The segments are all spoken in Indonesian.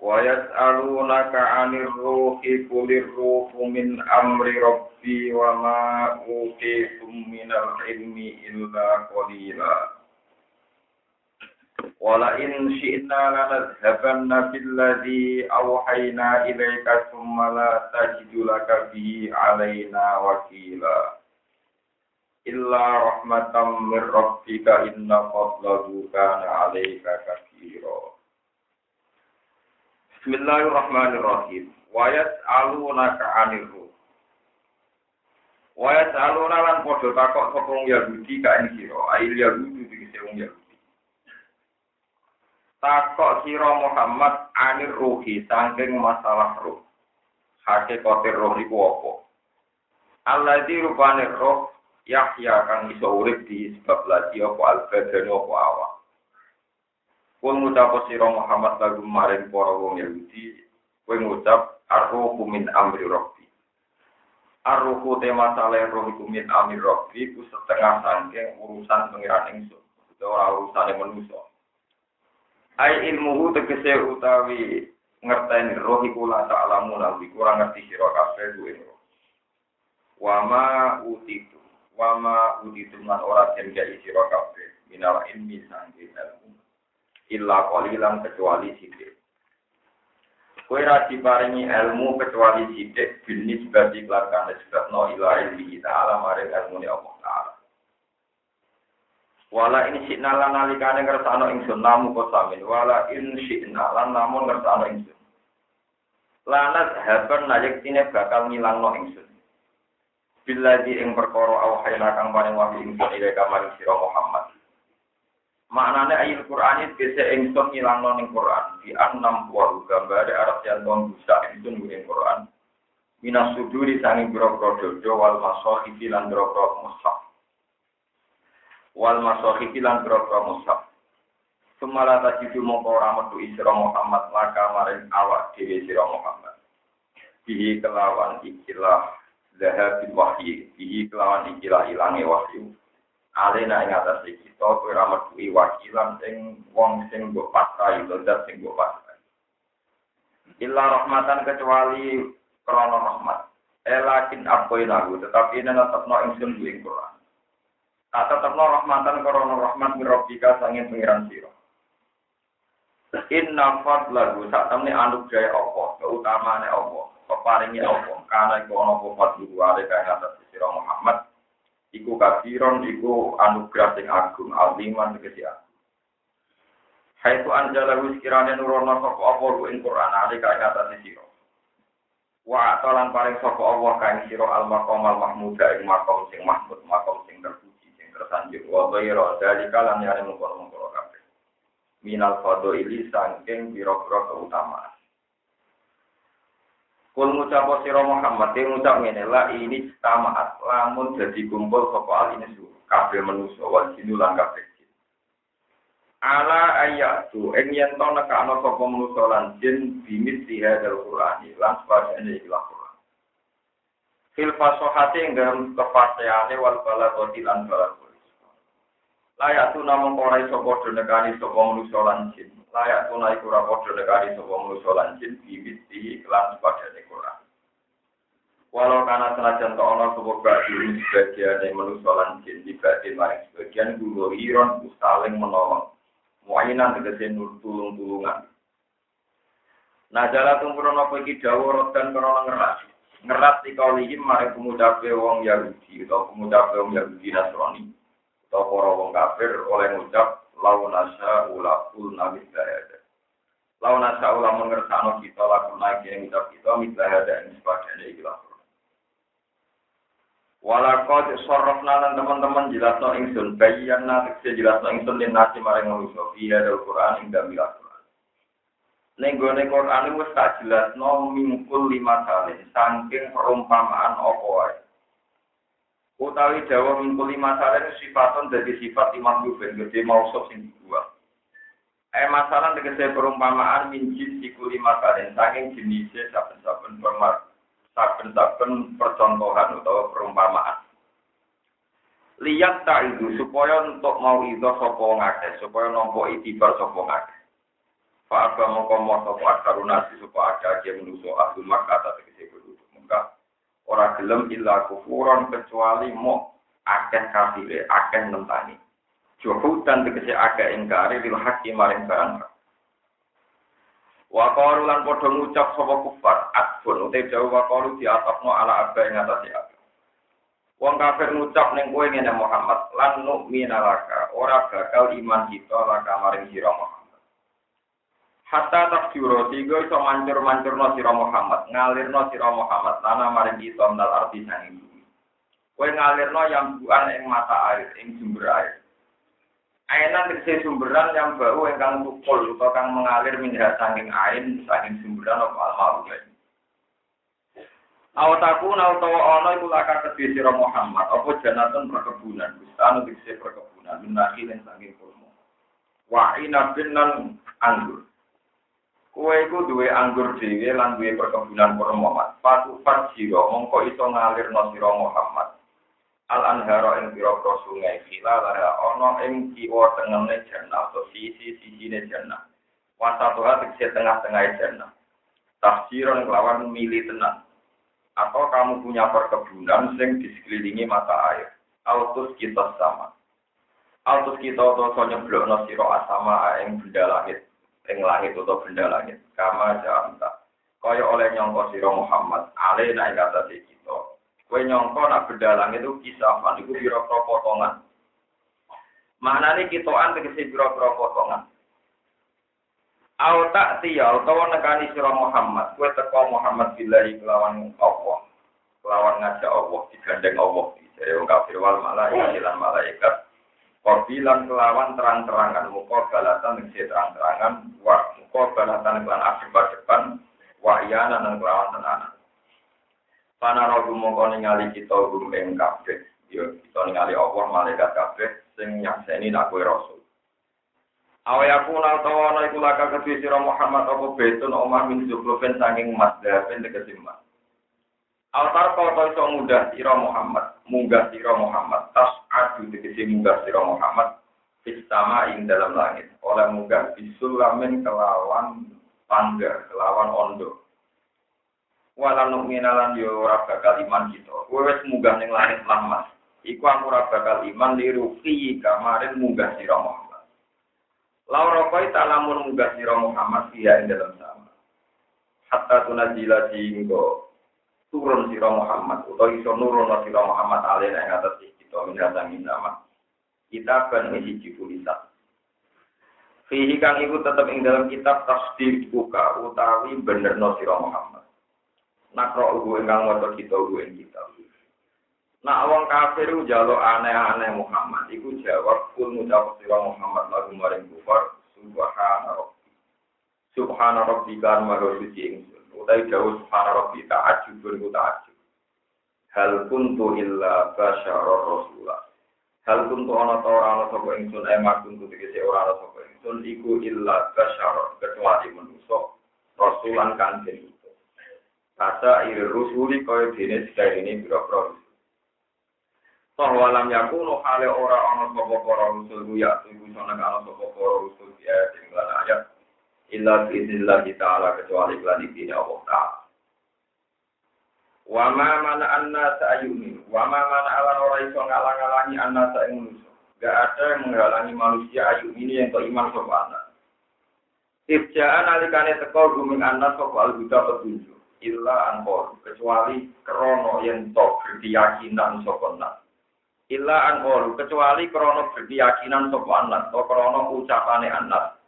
ويسألونك عن الروح قل الروح من أمر ربي وما أوتيتم من العلم إلا قليلا ولئن شئنا لنذهبن بالذي أوحينا إليك ثم لا تجد لك به علينا وكيلا إلا رحمة من ربك إن فضله كان عليك كثيرا Bismillahirrahmanirrahim. Wa yas'alunaka 'anil ruh. Wa yas'aluna lan padha takok sapa wong Yahudi ka ing sira, ail Yahudi iki wong Yahudi. Takok sira Muhammad 'anil ruhi saking masalah ruh. Hakikate roh iku apa? Alladzi rupane roh Yahya kang iso urip di sebab lagi apa al-badan apa awak. Kul ngucap sira Muhammad lagu maring para wong Yahudi, kowe ngucap arruhu min amri rabbi. Arruhu tema saleh roh iku min amri rabbi ku setengah sangking urusan pengiran ingsun, ora urusane manusa. Ai ilmuhu tegese utawi ngerteni roh iku la ta'lamu nabi kurang ngerti sira kabeh duwe roh. Wama utitu, wama utitu lan ora den gawe sira kabeh minal ilmi sangking ilmu illa qalilan kecuali sidik. Kowe ra diparingi ilmu kecuali sidik binis bagi kelakane sebabno ila ilmi ta'ala maring ilmu Allah Ta'ala. Wala in syi'na lan nalikane ngersano ingsun namu kosamin wala in syi'na lan namun ngersano ingsun. Lanat haban najek tine bakal ngilangno ingsun. Bila di ing perkara awhayna kang paring wahyu ingsun ila kamaring sira Muhammad maknane ayat Quran itu bisa ingsun ngilangno ning Quran. Di enam buah gambar Arab yang don bisa ingsun ning Quran. Minas suduri sanging biro-biro dodo wal masohifi lan biro-biro mushaf. Wal masohifi lan biro-biro mushaf. Sumala tajidu mongko ora metu isra Muhammad laka maring awak dhewe sira Muhammad. Kelawan ikilah zahabil wahyi bihi kelawan ikilah ilange wahyu alena ing atas kita kowe ra metuhi wakilan sing wong sing mbok pasrai zat sing mbok pasrai illa rahmatan kecuali krana rahmat. Elakin apoi lagu tetapi ini tetapno ingsun ing Quran. Tak tetapno rahmatan krana rahmat mirobika sanging pengiran sira. Inna fadlahu sak temne anugerah Allah, keutamane Allah, peparingi Allah, karena iku ana apa fadlu ale kang atas sira Muhammad iku kafiron iku anugerah sing agung aliman Hai tu anjala wis kirane nurono sapa apa lu ing Quran ali kae kata sira Wa atalan paring sapa Allah kae sira al maqam al mahmuda ing maqam sing mahmud maqam sing terpuji sing tersanjung. Wa ghairu dalika lan yare mungkon-mungkon kabeh. Minal fadhili saking pira-pira keutamaan Kul ngucap sira Muhammad yang ngucap ngene la ini tamaat lamun jadi kumpul sapa al ini su kabeh manusa wal jinu lan kabeh. Ala ayatu ing yen to nekano sapa manusa lan jin bimit dihadal Qur'an lan sebagene ikhlas Qur'an. Fil fasahati ing dalam kefasiane wal balagati lan balagati. Layak tu namung ora iso padha nekani sapa manusa lan jin layak tunai kura podo negari sopo manusia lan jin bibit di kelas pada Quran. Walau karena senajan to ono sopo bagi sebagian manusia lan jin di bagi lain sebagian guru iron saling menolong. Muayinan tegese nur tulung tulungan. Nah jala tumpuran apa iki dawa dan krono ngeras. Ngeras di kaulihim mari pemuda wong Yahudi atau pemuda wong Yahudi Nasrani atau para wong kafir oleh ngucap lau nasa ula ul nabi ada. Lau nasa ula mengersano kita laku naik yang ucap kita mitlah ada yang sebagainya ikilah. Walakot sorofna dan teman-teman jelas no ingsun bayian nanti jelas no ingsun dan nasi maring manusia via dari Quran hingga milah Quran. Ning gone Quran wis tak jelasno mingkul lima kali saking perumpamaan apa. Utawi dawa mingkul lima kali sifaton dari sifat imam Yufin gede mausuf sing dua. Eh masalah tegese perumpamaan minjis siku lima kali saking jenisnya saben-saben permar saben-saben percontohan utawa perumpamaan. Lihat tak itu supaya untuk mau itu sopo ngake, supaya nompo itibar sopo ngake. Fa'aba mongko moto akarunasi supaya ada aja menuso ahlu makkah atas tegese penduduk Mekah. Ora gelem illa kufuran kecuali mo akeh kafire, akeh nentani. Juhud dan tegese akeh ingkari bil haqqi maring barang Wa qalu lan padha ngucap sapa kufar, adfun ute jauh wa qalu diatapno ala abba ing atase abba. Wong kafir ngucap ning kowe ngene Muhammad, lan nu'mina laka, ora bakal iman kita laka maring sira Muhammad. Hatta tak juro tiga iso mancur-mancur no siro Muhammad, ngalir no siro Muhammad, lana maring kita mendal arti sanging bumi. Kue ngalir no yang buan ing mata air, ing sumber air. Ainan tegese sumberan yang bau ingkang tukul utawa kang mengalir minyak sanging air, sanging sumberan apa al Aw taku na utawa ana iku lakar kedhe sira Muhammad, apa janatun perkebunan, bustan tegese perkebunan, minaki lan sanging kurma. Wa inabin anggur. Kue iku duwe anggur dhewe lan duwe perkebunan Muhammad. Patu fajiro mongko iso ngalir sira Muhammad. Al anhara ing pira-pira sungai khila lara ana ing kiwa tengene jannah atau sisi sisine jannah. Wasatuha tegese tengah-tengah jannah. Tafsiron kelawan milih tenang. Atau kamu punya perkebunan sing di sekelilingi mata air. Autus kita sama. Autus kita atau sonya blok no siro asama ing benda langit ing langit atau benda langit. Kama jamta kaya oleh nyongko sira Muhammad ale nek kata kita kowe nyongko nak benda langit itu kisafan iku pira-pira potongan. Maknane kitoan tegese pira-pira potongan. Au tak tiya utawa nekani sira Muhammad, kowe teko Muhammad billahi kelawan Allah. Kelawan ngajak Allah digandeng Allah. Jadi wong kafir wal malaikat lan malaikat Korbilan kelawan terang-terangan, muka balatan yang terang-terangan, muka balatan kelan akibat depan, wa iyana dan kelawan tenanan. Pana rogu muka ningali kita gum ing kabeh, yo kita ningali Allah malaikat kabeh, sing nyakseni nakwe rasul. Awe aku nal tawana iku laka kedhi sira Muhammad apa betun omah min zuklufen saking emas dapen tegese. Altar kau iso mudah sira Muhammad, munggah sira Muhammad, tas adu tegese munggah sira Muhammad, istama ing dalam langit. Oleh munggah bisulamin kelawan pangga, kelawan ondo. Walau numinalan yo ora bakal iman kita. Kowe munggah ning langit lah Iku aku ora bakal iman lirufi kamarin munggah sira Muhammad. Laura koi talamun munggah sira Muhammad dia ing dalam sama. Hatta tunajila singgo turun sira Muhammad utawa iso nurun sira Muhammad alena ing atas kita minata minama kita kan isi tulisan Fihi kang iku tetep ing dalam kitab tasdir buka utawi bener no sira Muhammad. Nakro ugu ingkang maca kita ugu ing kitab. Nak wong kafir jalo aneh-aneh Muhammad iku jawab kul ngucap sira Muhammad lagu maring kufar subhana rabbi. Subhana rabbika maha suci ingsun utai jauh subhana rabbi ta'ajubun ku ta'ajub. Hal kuntu illa basyara rasulah. Hal kuntu ana ta ora ana sapa ingsun emak kuntu tegese ora ana sapa ingsun iku illa basyara kecuali manusa rasulan kan itu. Kata iri rusuli kaya dene ini biro-biro Toh walam yakuno hale ora ana sapa para rusul ya tuku sana ana sapa para rusul ya ing ayat illa biiznillah ta'ala kecuali iklan ini Allah Ta'ala. Wa ma mana anna ta'ayuni, wa ma mana ala ora iso ngalang-alangi anna ta'ayuni. Gak ada yang menghalangi manusia ayu ini yang iman sapa anak. Ibjaan alikane teko guming anak sapa al-huda petunjuk. Illa angkor, kecuali krono yang tok berkeyakinan sapa anak. Illa angkor, kecuali krono berkeyakinan sapa anak, atau krono ucapane anak.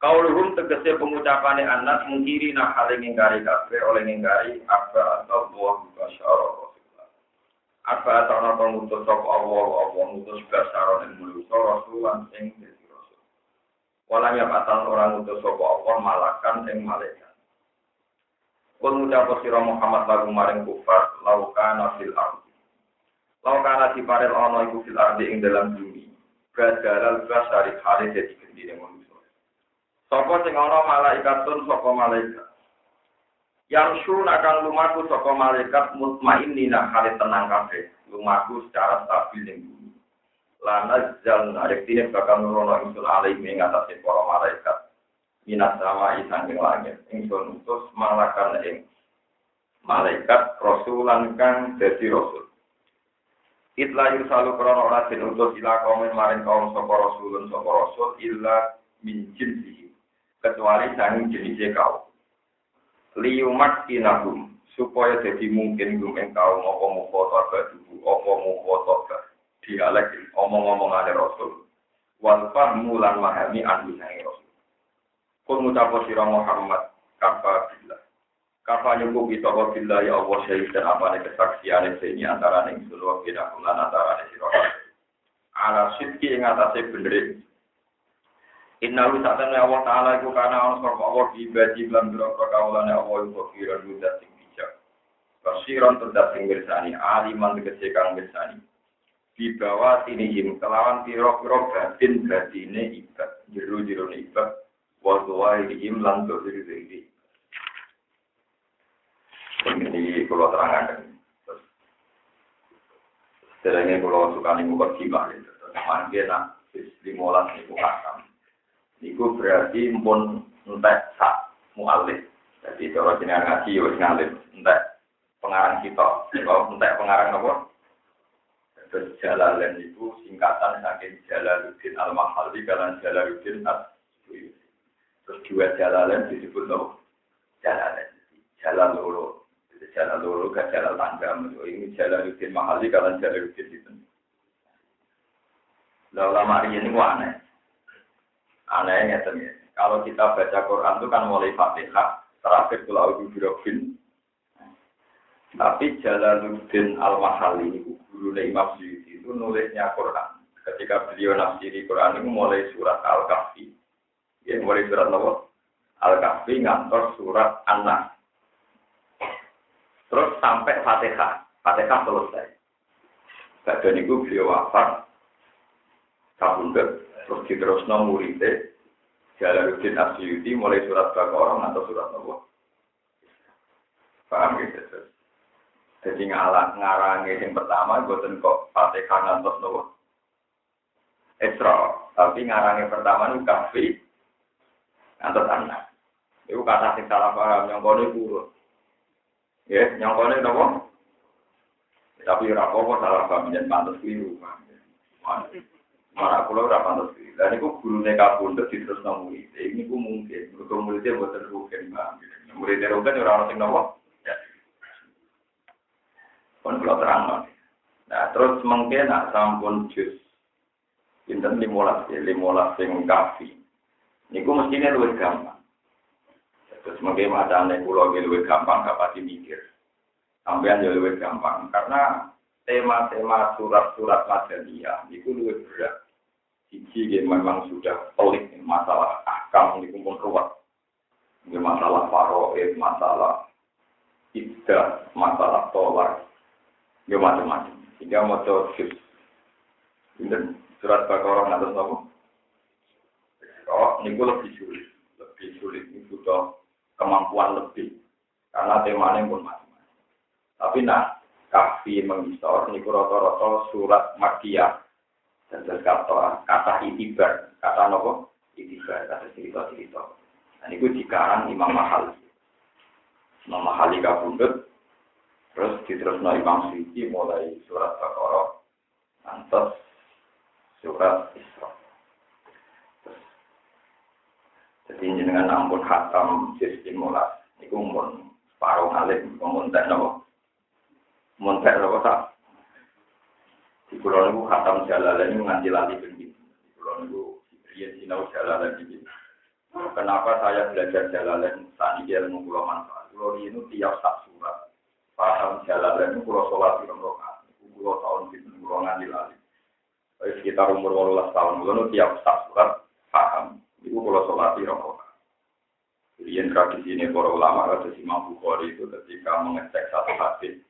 Kauluhum tegese pengucapane anak mengkiri nak hal ngingkari kafe oleh ngingkari apa atau buah basyara Rasulullah. Apa atau napa ngutus sapa Allah Allah ngutus basyara ing manusa rasulan sing dadi rasul. Walanya batal orang utus sapa Allah malakan ing malaikat. Kul ngucap sira Muhammad lagu maring kufar laukana fil ardi. Laukana diparel ana iku fil ardi ing dalam bumi. Badalal basari hale dadi gendine Sapa sing ana malaikatun sapa malaikat. Yang sun akan lumaku saka malaikat mutmainnina hale tenang kabeh. Lumaku secara stabil ning bumi. Lana zal arek bakal nurono ingsun alai ing atase para malaikat. Minat sama isang ing langit. Ingsun utus malakan ing malaikat rasulan kang dadi rasul. Itla yusalu krono ora utus ila kaum maring kaum sapa rasulun sapa rasul illa min jinsihi. Kecuali sanging jenisnya kaum. Liyumat inahum supaya jadi mungkin gum engkau apa mukoto baduhu apa mukoto dialek omong-omong ada rasul. Wal fahmu lan mahami anu sange rasul. Kul mutapo sira Muhammad kafa billah. Kafa nyukup kita wa billah ya Allah dan apa kesaksian ini antara ning sulwa kita kulan antara sira ala sidki ing atase Inna lu saat ini Allah Ta'ala itu karena Allah sapa Allah dibaji dalam berapa kawalan Allah itu kiran muda sing bijak. Basiran terdat sing aliman tegese kang bersani. Di bawah tinihim kelawan piro-piro batin batine ibad, jeru-jeru ibad, wa tuwaihim lan diri diri. Ini kalau terangkan. Sedangnya kalau suka nih mukot gimana itu, mungkin nak limolas itu hakam. Iku berarti pun entek sak mualif. Jadi kalau jenengan ngaji wis ngalim entek pengarang kita. Kalau entek pengarang apa? Terus Jalalain itu singkatan saking Jalaluddin Al-Mahali karena Jalaluddin al Terus dua Jalalain disebut apa? Jalalain. Jalan loro. Jalan loro gak jalan tangga. Ini Jalaluddin Mahali karena Jalaluddin itu. Lalu lama ini aneh. Anehnya ternyata Kalau kita baca Quran itu kan mulai Fatihah, terakhir Pulau Ibu Birobin. Tapi Jalaluddin Al-Mahali, guru Imam Suyuti itu nulisnya Quran. Ketika beliau nafsiri Quran itu mulai surat Al-Kahfi. Ya, mulai surat apa? Al-Kahfi ngantor surat An-Nas. Terus sampai Fatihah. Fatihah selesai. Dan itu beliau wafat. Kabundut terus diterusno muridé Jalaluddin Asyuti mulai surat Baqarah atau surat Allah. Paham gitu terus. Jadi ngalah ngarangi yang pertama boten kok Fatihah ngantos nopo. Isra, tapi ngarangi pertama itu kafi ngantos anak. Itu kata sing salah paham yang kono urut. Ya, yang kono nopo? Tapi apa salah paham dan pantes keliru. Mana pulau ora pantes dan itu guru neka pundut di terus murid. Ini ku mungkin, mereka muridnya buat terbukin bang. Muridnya rugen orang orang nopo. Ya. Pun kalau terang Nah terus mungkin nak sampun jus. Pinten limolas ya, limolas sing kafi. Niku mestinya lebih gampang. Terus mungkin macamnya pulau lebih gampang, gak pasti mikir. Sampean jauh lebih gampang karena tema-tema surat-surat Madaniyah itu lebih berat. Siji memang sudah pelik masalah akam di kumpul ruwet. Masalah faroid, masalah iddah, masalah tolak, ya macam-macam. Sehingga mau coba surat Baqarah nanti nopo. Oh, ini lebih sulit, lebih sulit. Ini butuh kemampuan lebih. Karena temanya pun macam-macam. Tapi nah, kafi mengisor, ini rata-rata surat Makiyah dan terus kata kata itibar, kata nopo itibar, kata cerita-cerita. Dan itu dikarang Imam Mahal. Imam Mahali kabundut, terus diterus no Imam Suci mulai surat Baqarah, nanti surat Isra. Jadi dengan ampun khatam sistem mulas, itu pun separuh alim, memuntek nopo, muntek nopo tak di pulau itu khatam jalalan ini nganti lali begini. Di pulau itu dia sinau jalalan ini. Kenapa saya belajar jalalan ini ilmu pulau manfaat? Pulau ini tiap tak surat. Paham jalalan itu pulau sholat di rokaat. Pulau tahun itu pulau nganti lali. Sekitar umur 18 tahun, pulau tiap tak surat paham. Iku kalau sholat di rokok. Jadi yang tradisi ini para ulama kata Imam Bukhari itu ketika mengecek satu hadis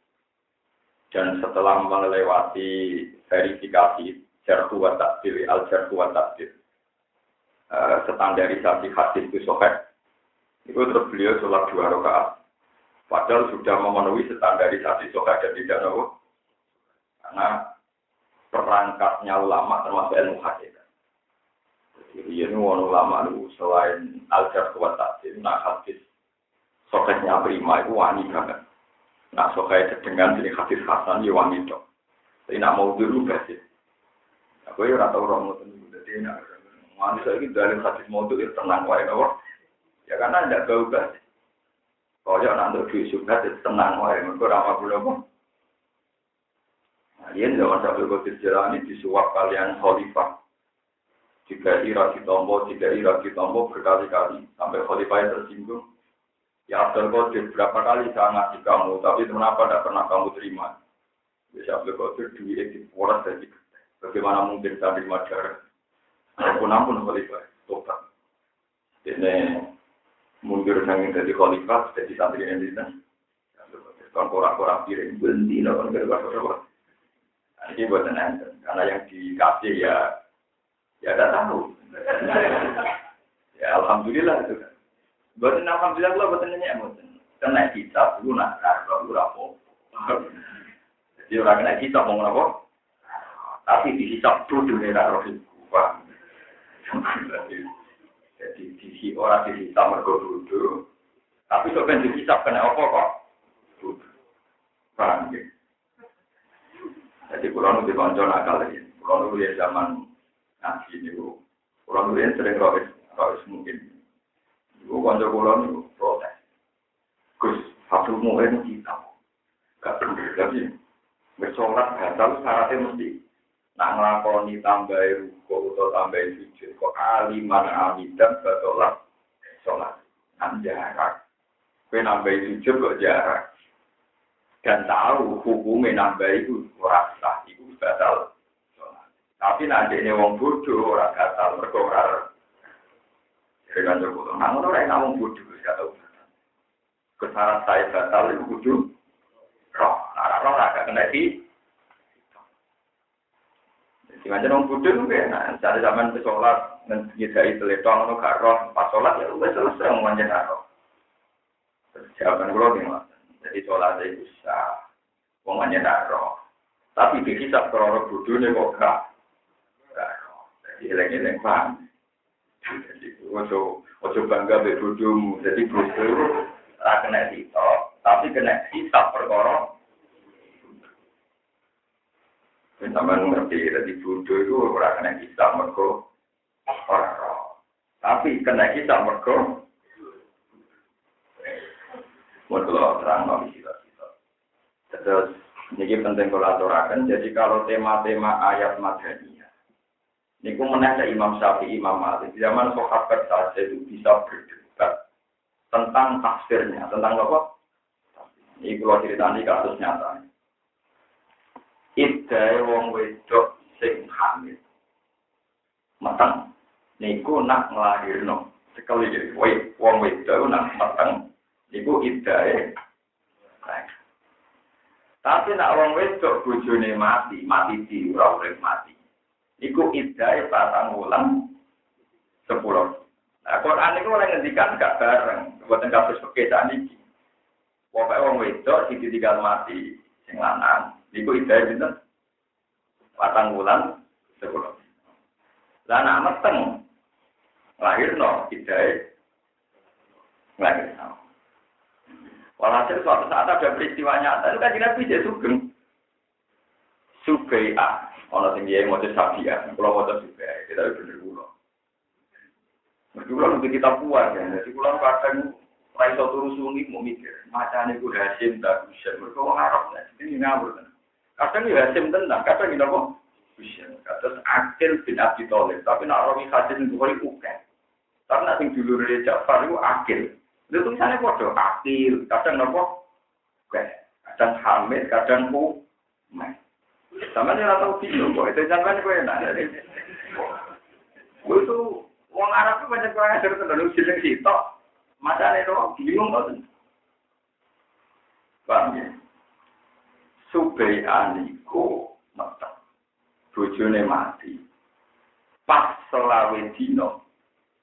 dan setelah melewati verifikasi jarhu wa takdir, al jarhu wa takdir, uh, standarisasi hadis itu sohek, itu terus beliau sholat dua rakaat. Padahal sudah memenuhi standarisasi sohek dan tidak tahu. Karena perangkatnya ulama termasuk ilmu hadis. Jadi ini ulama itu selain al-jar kuat tadi, nah hadis soketnya prima itu wani banget. Nah soket dengan jenis hadis hasan ya wani dong. Tapi nak mau dulu sih. Aku ya rata orang mau tunggu. Jadi nak saya ini dari hadis mau dulu ya tenang wae nopo. Ya karena tidak bau sih. Kalau ya nanti duit suka ya tenang wae. Mereka ramah belum. Nah, ini zaman sampai kau jalan ini disuap kalian khalifah jika ira ditombo, jika ira ditombo berkali-kali sampai khalifah tersinggung. Ya Abdul Qadir berapa kali saya ngasih kamu, tapi kenapa tidak pernah kamu terima? Bisa Abdul Qadir duit di poros dari Bagaimana mungkin saya terima darah? Ampun ampun khalifah, tobat. Ini mundur sangin dari khalifah, jadi santri yang di sana. Kan korak-korak piring, berhenti, kan kira-kira. Ini buat karena yang dikasih ya Ya tidak tahu. ya alhamdulillah itu kan. Buatan alhamdulillah kalau buatan nanya buatan. Kena kita dulu nak kalau dulu rapo. Jadi orang kena kita mau apa? Tapi dihisap dulu nih roh Jadi di orang dihisap mergo dulu. Tapi di dihisap kena apa kok? Paham ya? Jadi kurang lebih konco nakal ini. Kurang lebih zaman ngaji ini. Kurang lebih sering rois, rois mungkin. Bu kanca kula niku protes. Gus, satu mungkin kita. Gak bener lagi. Bersolat batal syaratnya mesti nak ngelakoni tambah ruko atau tambah sujud kok aliman amidan batolah sholat nan jarak kue nambah sujud kok jarak dan tahu hukumnya nambah itu rasa itu batal tapi nanti ini wong bodoh, orang gatal, berkorar. Jadi kan cukup, namun orang yang ngomong bodoh, gak tahu. Saya batal itu bodoh. Roh, nah roh agak kena di. Jadi wong bodoh itu nah, cari zaman ke sholat, menyedai teletong, itu gak roh, pas sholat ya udah selesai ngomongnya gak roh. Jawaban? Jadi sholat itu sah, ngomongnya gak roh. Tapi dihisap kalau bodoh ini kok gak Eleng-eleng paham. Jadi, ojo, ojo bangga be bodohmu. Jadi bodoh, lah kena hitok, tapi kena hisap perkara. Sama ngerti, jadi bodoh itu orang kena hisap mergo roh. Tapi kena hisap mergo Mau terang mau kita Terus ini penting kalau aturakan. Jadi kalau tema-tema ayat madani Niku menanya Imam Syafi'i, Imam Malik. Zaman sahabat saja itu bisa berdebat tentang tafsirnya, tentang apa? Ini kalau ceritanya kasus nyata. Idai wong wedok sing hamil. Matang. Niku nak ngelahirno. Sekali jadi, wong wedok nak matang. Niku idai. Tapi nak wong wedok bujune mati, mati di ora mati. Iku idai patang wulan sepuluh. Nah, Quran itu orang ngendikan gak bareng. Buatan kasus pekerjaan ini. Pokoknya orang wedok sing ditinggal mati sing lanang. Iku idai pinten? Patang wulan sepuluh. Lah anak meteng lahir no idai lahir no. Walhasil suatu saat ada peristiwa nyata itu kan tidak bisa sugeng. Subai'ah Ono sing dia mau sabia, mau juga, kita bener kulo. Mereka nanti kita puas ya, jadi kulo kadang Raiso turu sungi mau mikir, macam ini gue hasim tak bisa, mereka ngarap ya, ini ngawur kan. Kadang ya hasim tenang, kadang ini apa? Bisa, kadang akil bin Abi Thalib, tapi nak rawi hasim itu kali uken. Karena sing dulu dari Ja'far itu akil. Itu tulisannya kode akil, kadang nopo, kadang hamid, kadang ku, sama dia tahu bingung kok itu jangan gue enak. Gue itu Wong Arab itu banyak kurang ajar tenan jeneng sitok. Masane to bingung to. Paham ya? Subai'an iku meteng. Bojone mati. Pas selawe dino.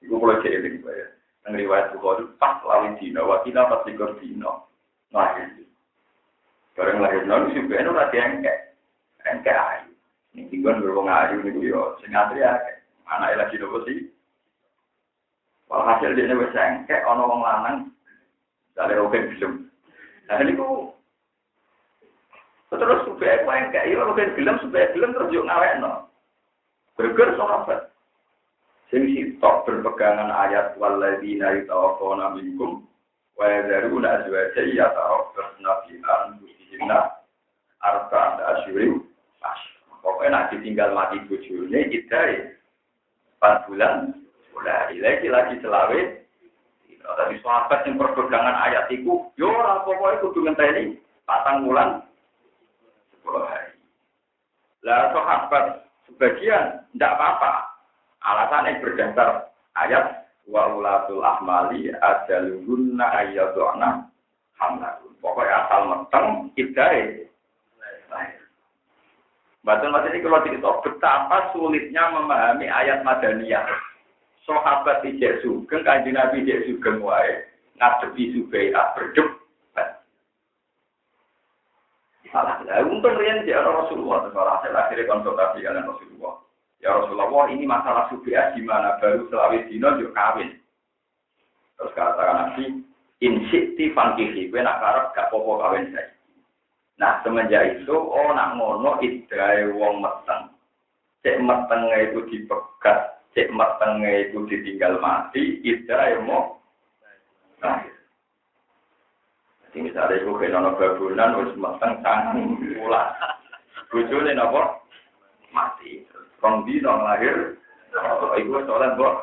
Iku kalau cek eling ya. Nang riwayat Bukhari pas selawe dino. Wakila pas likur dino. Lahir. Bareng lahir nol Subai'an ora diengkek. Engkek ayu. Ning tinggon berwong ayu niku yo sing akeh. Anake lagi nopo sih? Walhasil dia wis engkek ana wong lanang. Dale roken film. Nah niku Terus supaya aku yang kayak iya, mungkin film supaya film terus yuk ngawek no. Berger sahabat. Sing sitok berpegangan ayat waladina yutawafona minkum wa yadharuna azwaja yatarabbasna fi anfusihinna arba'ata asyurin Pokoknya nak ditinggal mati bojone kita empat bulan mulai lagi lagi selawe. Tapi sahabat yang berpegangan ayat itu, yo orang pokoknya kudu ngenteni patang bulan sepuluh hari. Lah sahabat sebagian tidak apa-apa. Alasannya berdasar ayat wa ulatul ahmali ajalunna ayyaduna hamlahun. Pokoknya asal meteng idai. Batul Mas ini kalau cerita betapa sulitnya memahami ayat Madaniyah. Sahabat tidak sugeng, kanji Nabi tidak sugeng wae, ngadepi Subai'ah berdep, Salah. Nah, untung rian dia Rasulullah. Hasil akhirnya konsultasi dengan Rasulullah. Ya Rasulullah, ini masalah subiah gimana? Baru selawis dino juga kawin. Terus katakan Nabi, insikti fankihi, gue nak gak popo kawin saya. Nah, semenjak itu, oh nak ngono idrai wong meteng. Cek metengnya itu dipegat, cek metengnya itu ditinggal mati, idrai mau. Nah, jadi misalnya itu kena nono babunan, harus matang tangan pulang. Bujurnya nopo mati. Kong di nong lahir, itu soalnya bok.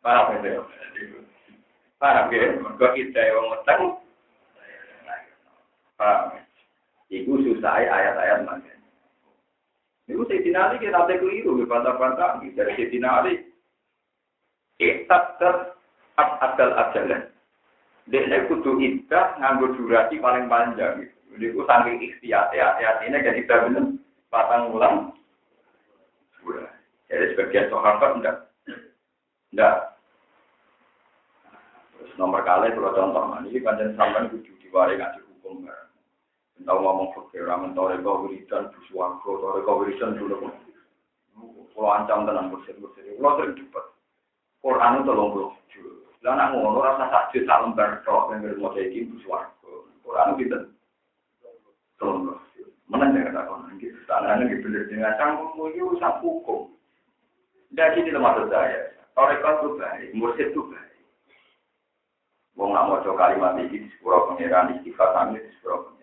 Paham ya? Paham ya? Mereka kita yang matang. Paham Iku susah ayat-ayat mana. Iku Sayyidina Ali kita tak keliru, bantah-bantah. Dari Sayyidina Ali, Ikhtab ter adal ajalan. Dia kudu idah nganggo durasi paling panjang. Gitu. Jadi aku saking ikhtiar, ya, ya ini jadi kita bener patang ulang. Jadi sebagian sahabat enggak, enggak. Terus nomor kali kalau contoh ini panjang sampai kudu diwari ngaji hukum kan. Tahu ngomong fakir, ramen tau rego wiridan, buswargo, tau rego wiridan dulu. Kalau ancam tenang bersih-bersih, kalau sering cepat. Quran itu tolong lah nak ngono rasa sakit tak lembar tok yang mau iki bus warga. Quran kita tolong Mana jangan tak kono iki tangan iki bener dengan canggung iki usah hukum. Dari ini maksud saya. Toreko itu baik, mursid itu baik. Wong nak mau kalimat ini di sepura pengiran, istighfar kami di pengiran.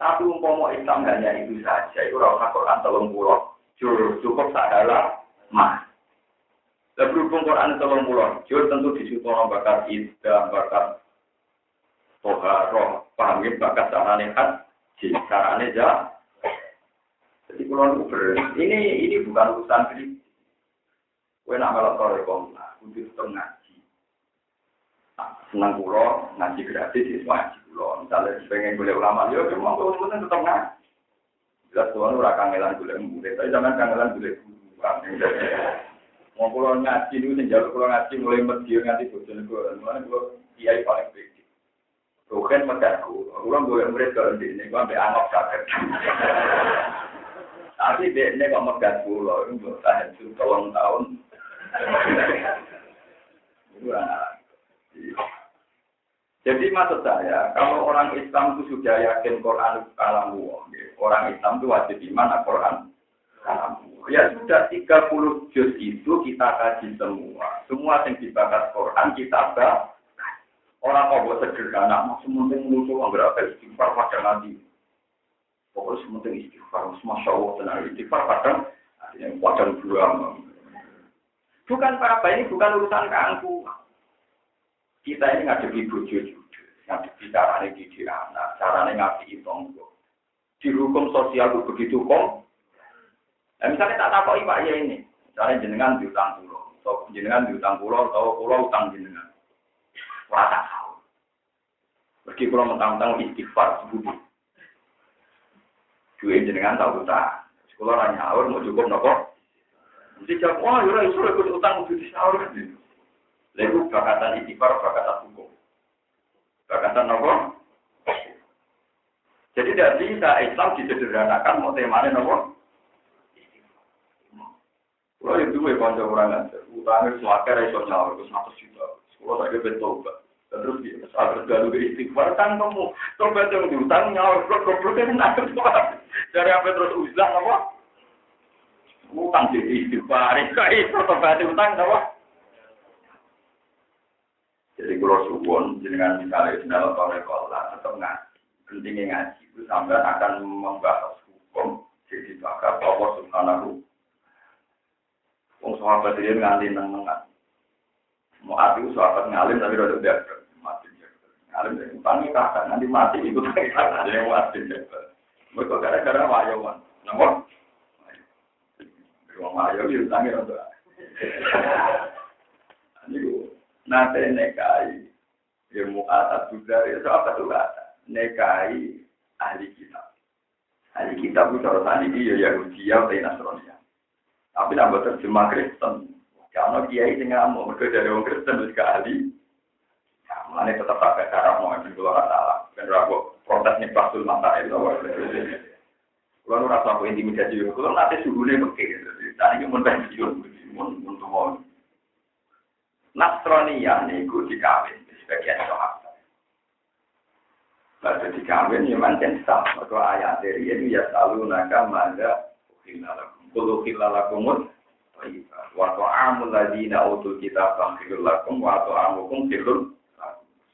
Tapi umpama Islam hanya itu saja, itu rasa Quran telung pulau, cukup sadalah mah. Dan berhubung Quran tolong pulau, jauh tentu disuruh bakat ida, bakat toharoh, paham ya, bakat carane haji, carane jah. Jadi pulau ini ini bukan urusan kritik. Kue nak untuk tetap ngaji. Nah, senang pulau, ngaji gratis, itu ngaji pulau. Misalnya pengen boleh ulama, ya cuma kalau teman tetap ngaji. Jelas tuan ora kangelan boleh murid, tapi jangan kangelan boleh guru. Mau pulau ngaji itu sing jalur pulau ngaji mulai medio nganti bosan gue, mana gue kiai paling baik. Bukan medaku, orang boleh murid kalau di ini gue ambil anak sakit. Tapi dia ini kok megat pulau, itu gue tahan tahun tahun. Jadi maksud saya, kalau orang Islam itu sudah yakin Quran kalam orang Islam itu wajib iman Al-Quran kalam Ya sudah 30 juz itu kita kaji semua. Semua yang dibahas Quran kita baca. Orang kok buat sederhana, masih penting muncul berapa istighfar pada nanti. Pokoknya sementing istighfar, masya Allah tenang istighfar kadang yang padang buang. Bukan apa ini bukan urusan keangku. Kita ini ngadepi bojo ngadepi caranya didik anak, caranya ngadepi tonggo. Di hukum sosial begitu kok, Nah, misalnya tak takut Pak ya ini, Misalnya jenengan diutang pulau, atau jenengan diutang pulau, atau pulau utang jenengan. Ora tak tahu. Meski pulau mentang-mentang istighfar sebudi. Dua jenengan tahu utang. Sekolah orang nyaur mau cukup nopo. Mesti jawab, wah yura isu ikut utang untuk disaur. Lalu bakatan istighfar, bakatan nopo. Jadi tidak bisa Islam disederhanakan mau temanya nopo. Kalau itu gue konco orang aja, utangnya suaka iso nyawa ke satu juta. Kalau saya betul pak, terus dia saat galu ke istighfar kan kamu, tobat yang diutang nyawa ke goblok itu nanti Dari apa terus uzlah apa? Utang di istighfar, itu tobat utang apa? Jadi kalau suwon jenengan misalnya senal atau rekola tetap nggak pentingnya ngaji itu sampai akan membahas hukum jadi bakal Allah subhanahu. Wong sahabat dia nganti nang nengan. Mau hati sahabat ngalim tapi udah biasa mati Ngalim dari utangi kakak nanti mati ikut kakak jadi mati Mereka gara-gara wayawan. Namun, Wong wayo itu utangi untuk. Ini nanti nekai ilmu atas juga ya sahabat itu kata nekai ahli kitab. Ahli kitab itu cara tadi ya Yahudi ya Nasrani. Tapi nambah terjemah Kristen. Karena kiai sing ngamuk mergo dari orang Kristen gak ahli. Ya, mulane tetap pakai cara mau ibu kula salah. Ora kok protes nih pasul mata itu. Kulo ora rasa kok intimidasi. Kulo nate suhune mekir. Tadi mun pensiun mun mun tuwa. Nasrania niku dikawin sebagian sahabat. Lalu dikawin ya manten sah. Maka ayat dari ini ya selalu naga mada ukhilalakum. Kulu khilalakumut wa ta'amul ladina utul kitab khilul lakum wa ta'amukum khilul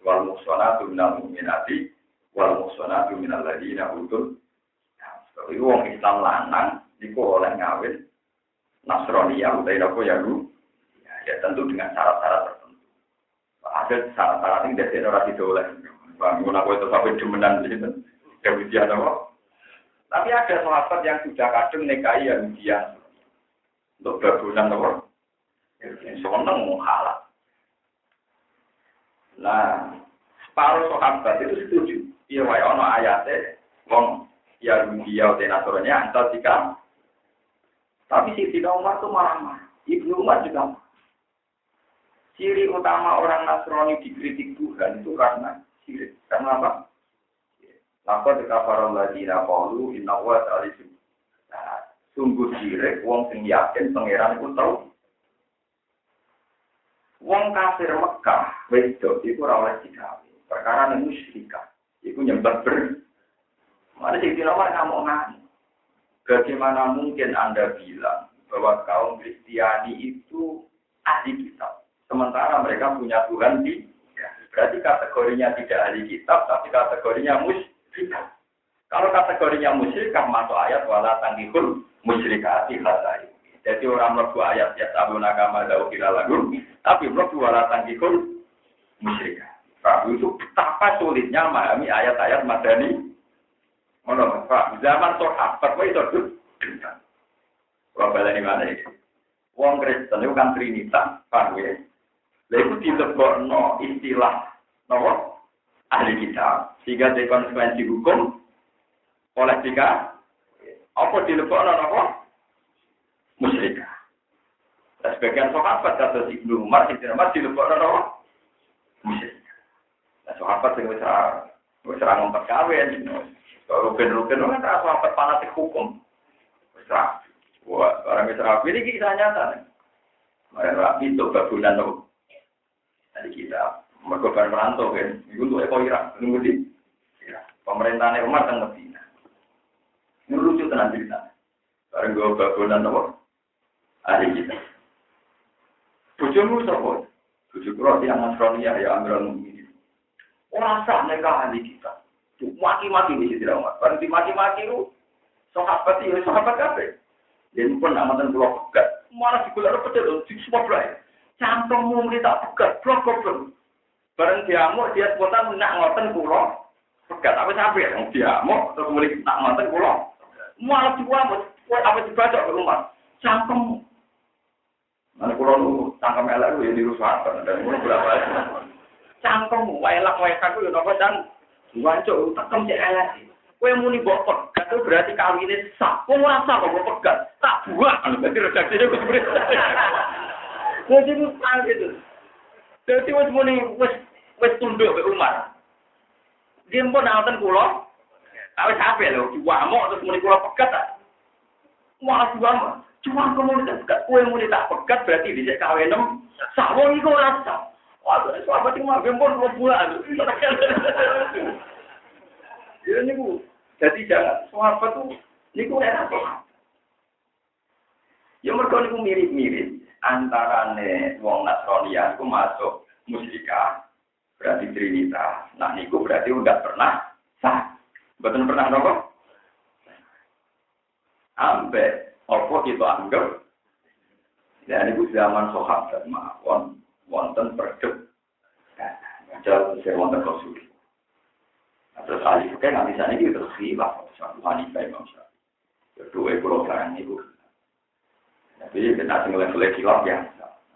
wal muhsanatu minal mu'minati wal muhsanatu minal ladina utul Jadi wong Islam lanang niku oleh ngawin Nasrani yang utai apa ya lu ya, ya tentu dengan syarat-syarat tertentu ada syarat-syarat yang dari orang itu bangun aku itu sampai demenan gitu kemudian apa tapi ada sahabat yang sudah kadung nikahi Yahudian. Untuk babunan apa? Seneng mau halal. Nah, separuh sahabat itu setuju. Iya, wae ono ayatnya, wong Yahudi ya Nasrani antar jika. Tapi si Umar itu marah-marah. Ibnu Umar juga. Ciri utama orang Nasrani dikritik Tuhan itu karena sirik. Karena apa? Lapa dekafaron ladina kalu inna wa salisu. Nah, sungguh sirik wong sing pangeran iku tau. Wong kafir Mekah wedok iku ora oleh. Perkara ning musyrikah. Iku nyembah ber. Mana nomor ngamuk ngamuk. Bagaimana mungkin Anda bilang bahwa kaum Kristiani itu ahli kitab. Sementara mereka punya Tuhan di ya, berarti kategorinya tidak ahli kitab, tapi kategorinya musyrik kalau kategorinya musyrikah masuk ayat wala tanggihul musyrikati hasai. Jadi orang mlebu ayat ya tabu nakama dau kira lagu, tapi mlebu wala tanggihul musyrikah. Prabu itu betapa sulitnya memahami ayat-ayat madani. Mana Pak, zaman sahabat kok itu tuh. Kalau balani mana ini? Wong Kristen itu kan Trinitas, paham ya? Lalu dilebokno istilah, nopo? ahli kita sehingga dari konsekuensi hukum oleh jika apa dilebokno apa musyrik. Dan sebagian sahabat kata si Ibnu Umar si Umar dilebokno apa musyrik. Dan sahabat yang bisa bisa ngomong kawin kalau rugen-rugen kan sahabat fanatik hukum. Bisa Wah, orang bisa ini kisah nyata. Mereka rapi itu babunan Tadi kita mereka bareng merantau kan, itu untuk Eko Irak, nunggu di ya, pemerintahan Umar kan Medina. Ini lucu tenan cerita. Bareng gue bangunan apa? Ada kita. Bujumu sapa? Bujuk kula yang Nasrani ya ya Amirul Mukminin. Ora sah nikah ahli kita. Maki-maki di sini Umar. Bareng dimaki-maki lu sahabat itu sahabat kabeh. Dan pun amatan kula pegat. Malah digolek pedet di semua belai. Cantongmu muni tak pegat, blok blok. Bareng diamuk dia spontan nak ngoten kula. Pegat apa sampe ya diamuk terus mulai nak ngoten kula. Malah dua apa dibaca ke rumah. Cangkem. Nanti kulo nu cangkem elek ya dirusakan dan kulo berapa cangkem elek wae kan yo nopo cang wancuk tekem cek elek. Kowe muni mbok pegat itu berarti kawine sah. Wong ora sah kok pegat. Tak anu dadi redaksine kok sebenarnya. Jadi itu sang gitu. Jadi wis muni wis wis tunduk ke Umar. Dia pun nonton kulo. Tapi sampai lho, mau terus muni kulo pegat ta. Wah, mau. Cuma kamu tak pegat, kue muni tak pegat berarti bisa kawin nem. Sawong iku ora sah. Wah, sahabat itu mah gempon dua bulan. Ya niku. Jadi jangan sahabat tuh niku enak kok. Ya mergo niku mirip-mirip antarane wong Nasrani iku masuk musyrikah berarti Trinitas. Nah niku berarti udah pernah sah. Betul pernah nopo? Ambe apa kita anggap dan itu zaman sahabat mawon wonten perdeb. Jauh saya wonten konsul. Terus ahli fikih nggak bisa nih terus khilaf satu Hanifah Imam Syafi'i. Kedua pulau barang itu. Tapi kita tinggal level khilaf ya.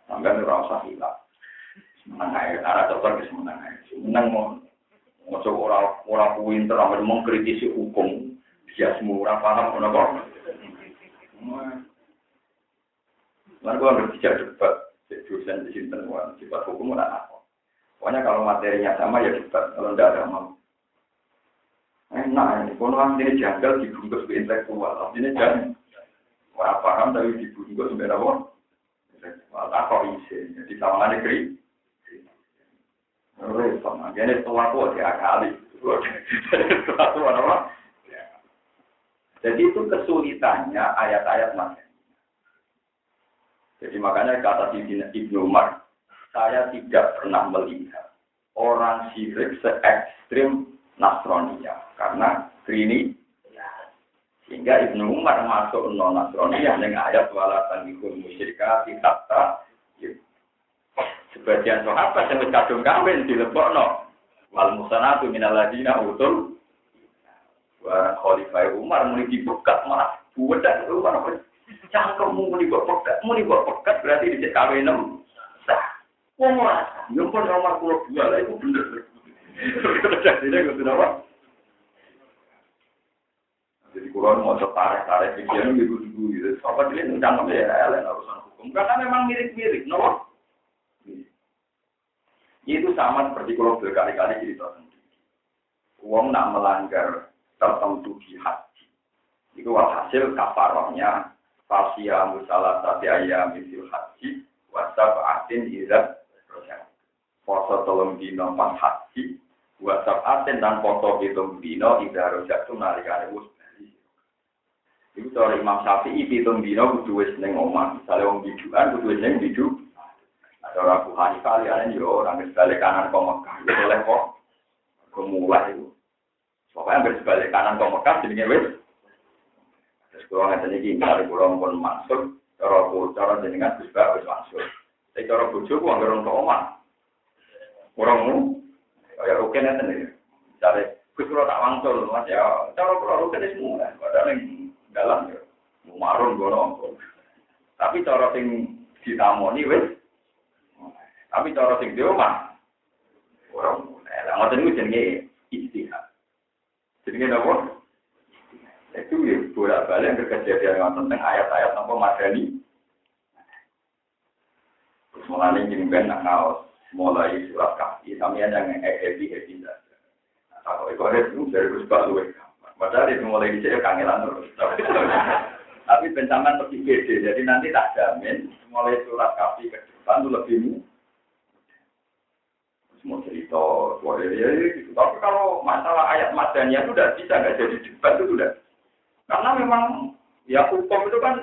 Sampai nih rasa khilaf. Menang aja, arah dokter ke semenang aja. Menang mau Masuk orang orang pinter, amat mengkritisi hukum, dia semua orang paham kenapa. Lalu gue tiga debat, dosen di sini semua, sifat hukum mana apa. Pokoknya kalau materinya sama ya debat, kalau tidak ada mau. Enak ini, kalau ini janggal dibungkus ke intelektual, artinya jangan orang paham tapi dibungkus ke apa? Intelektual, apa isi, jadi sama negeri. Repot, makanya setelah aku diakali. Setelah itu apa? Jadi itu kesulitannya ayat-ayat Mas. Jadi makanya kata Ibnu Umar, saya tidak pernah melihat orang syirik se ekstrim Nasronia karena ini sehingga Ibnu Umar masuk non Nasronia dengan ayat walatan ikut musyrika hatta sebagian sahabat yang kadung kawin di no wal musanatu minal ladina utul Barang Khalifah Umar muni dibekat malah budak Umar cangkemmu muni buat pekat muni buat pekat berarti di kawin enam sah wong ora yo pun nomor kula dua lah itu bener jadi ini gitu apa jadi kurang mau tarik tarik pikiran gitu dulu gitu. Apa dia nggak ya urusan hukum. Karena memang mirip-mirip no itu sama seperti kalau berkali-kali cerita sendiri. Uang nak melanggar tertentu di haji. Itu hasil kafarohnya fasia musalah tadi ayam misil haji wasab atin irat foto tolong dino pas haji wasab atin dan foto hitung dino idah rojak itu nalikane wus Itu cara Imam Syafi'i hitung dino kudu wis ning omah. Misale wong biduan kudu wis ning bidu. Ada orang Abu Hanifah liane yo orang sebalik kanan kok Mekah. Itu boleh kok. Kemulai itu. Pokoknya hampir sebalik kanan kok Mekah jenenge wis. Terus kalau ngeten iki kali kula pun masuk cara cara jenengan wis bak wis masuk. Tapi cara bojoku anggere untuk omah. Orang kayak oke iki. Cari kula tak wangsul Mas ya cara kula oke semua. Padahal dalam ya. Marun gono. Tapi cara sing ditamoni wis tapi cara sing di rumah, orang mulai. Lah ngoten niku jenenge istihad. Jenenge napa? Itu ya bolak-balik kejadian yang tentang ayat-ayat apa madani. Terus mulai jadi ben nak kaos mulai surat kaki sampean yang happy happy saja. Nah, kalau ada itu dari Gus Pak. Padahal itu mulai dicek kangelan terus. Tapi bencaman lebih gede, jadi nanti tak jamin mulai surat kaki ke depan itu lebih semua cerita boleh ya gitu. Tapi kalau masalah ayat madanya itu udah bisa nggak jadi debat itu udah. Karena memang ya hukum itu kan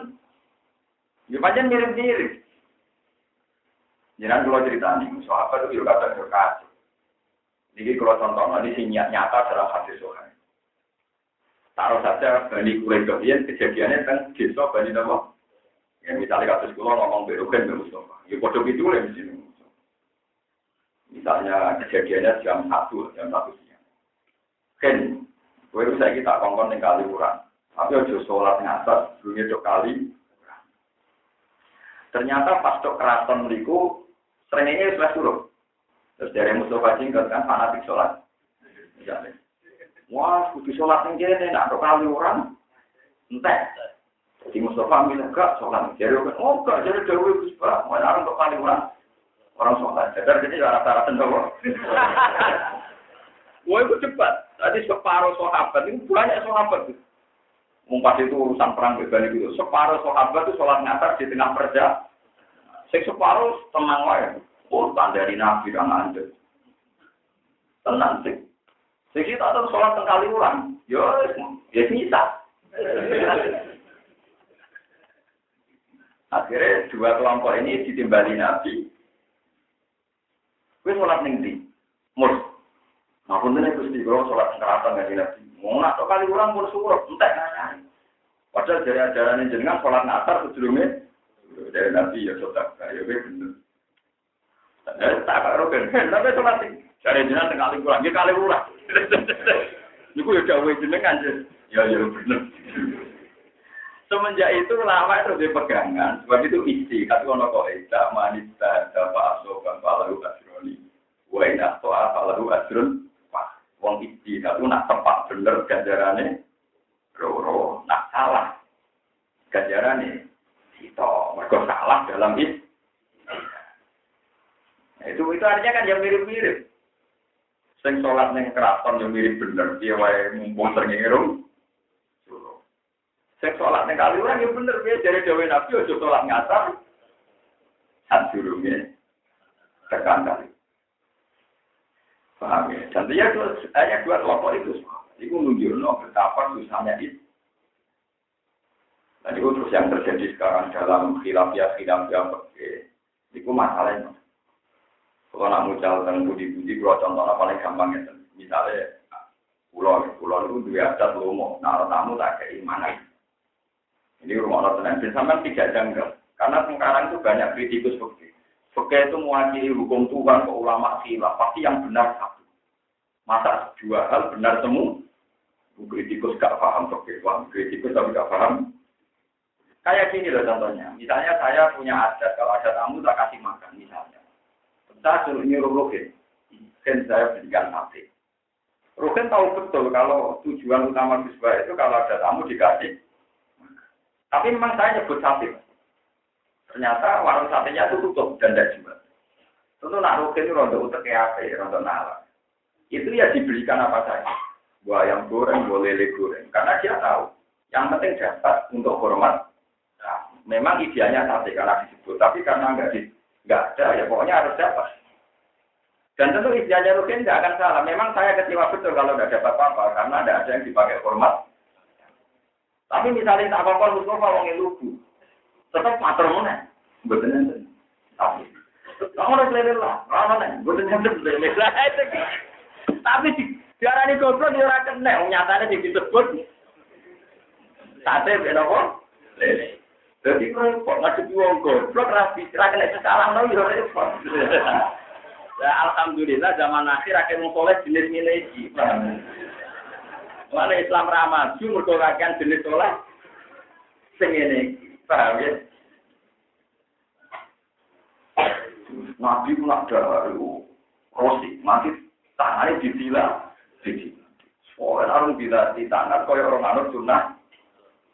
ya macam mirip-mirip. Jangan kalau cerita nih, apa itu juga kata berkat. Jadi kalau contoh ini nyata dalam hadis sohail. Taruh saja Bani Quraidah kejadiannya kan desa Bani Nawa. Ya misalnya kasus kulo ngomong berukan Mustafa. Ya bodoh itu lah di sini. Misalnya kejadiannya jam satu, jam satu siang. Ken, gue bisa kita kongkong yang kali kurang. Tapi ojo sholat ngatas, dunia dua kali. Ternyata pas tok keraton mriku srengenge wis suruh. Terus dari Mustafa Jingkat kan fanatik sholat. Ya. Wah, kudu sholat yang kene, nak kali orang. Entek. Jadi Mustafa bilang, gak sholat. Jadi, oh gak, jadi Dewi Gus Pak. Mana untuk kali orang. Orang sholat. Jadi, jadi rata-rata nopo. Wah, itu cepat. Tadi separuh sahabat, ini banyak sahabat. Mumpas itu urusan perang bebani itu. Separuh sahabat itu sholat ngatar di tengah perja. Sing separuh tenang wae. Oh, dari Nabi kan anda. Tenang sih. Sing kita tuh sholat sekali ulang. Yo, ya bisa. Akhirnya dua kelompok ini ditimbali Nabi. Gue sholat ning di. Mur. Nah, pun ini Gusti, kalau sholat keratan nggak Nabi. Mau nak kali ulang pun suruh, entek nanya. Padahal dari ajaran jenengan sholat nasar sebelumnya dari Nabi ya sholat ya bener. Tak karo ben, tapi sholat dari jenengan kali ulang, ya kali ulang. Niku ya jauh jenengan ya ya bener. Semenjak itu lama itu dia pegangan, sebab itu isi, kata ono kok tidak manita, dapat asokan, palahu asroni, wa ina palahu asron, wong isi, kata nak tepat bener ganjarannya, roro, nak salah, ganjarannya, itu, mereka salah dalam itu. Nah, itu itu artinya kan yang mirip-mirip. Sing sholat neng keraton yang mirip bener, dia wae mumpung sering Sing sholat ning kali orang yang bener piye dari dewe Nabi ojo sholat ngasar. Sadurunge tekan kali. Paham ya? Dan dia hanya dua kelompok itu. Itu menunjukkan betapa susahnya itu. Dan itu terus yang terjadi sekarang dalam khilafiyah khilafiyah pergi. Itu masalahnya. Kalau nak mucal dan budi-budi, kalau contohnya paling gampang ya. Misalnya, pulau, pulau itu dua adat lomo. Nah, tamu tak keimanan. Ini rumah Allah tenang. Sampai tidak janggal. Karena sekarang itu banyak kritikus seperti Fakih itu mewakili hukum Tuhan ke ulama khilaf. Pasti yang benar satu. Masa dua hal benar semua? Kritikus gak paham fakih. Kritikus tapi gak paham. Kayak gini loh contohnya. Misalnya saya punya adat. Kalau ada tamu tak kasih makan misalnya. Saya suruh nyuruh Rukin. Dan saya berikan sate. Rukin tahu betul kalau tujuan utama Gus itu kalau ada tamu dikasih tapi memang saya nyebut sate. Ternyata warung satenya itu tutup dan tidak jual. Tentu nak rugi itu rontok utek apa, rontok nala. Itu ya diberikan apa saja. Buah yang goreng, buah lele goreng. Karena dia tahu. Yang penting dapat untuk hormat. Nah, memang idealnya sate karena disebut. Tapi karena nggak di, nggak ada, ya pokoknya harus dapat. Dan tentu idealnya rugi tidak akan salah. Memang saya kecewa betul kalau tidak dapat apa-apa. Karena tidak ada yang dipakai hormat. Tapi misalnya tak apa-apa Mustafa wong lugu. Tetap matur mana? Betul. Tapi kamu harus lele lah, mana nih? Betul enten lele lah. Tapi diarani goblok dia ora kena, nyatane sing disebut sate kok lele. Jadi kok ngadepi wong goblok rapi, ra kena salah no yo repot. Ya alhamdulillah zaman akhir akhir wong soleh jenis milih Mana Islam ramah, cuma mergo kakean jenis soleh sing ngene Paham ya? Nabi ku nak daru rosi, mati tangannya ditila, ditila. Soalnya harus bila di tangan kaya orang anut sunnah,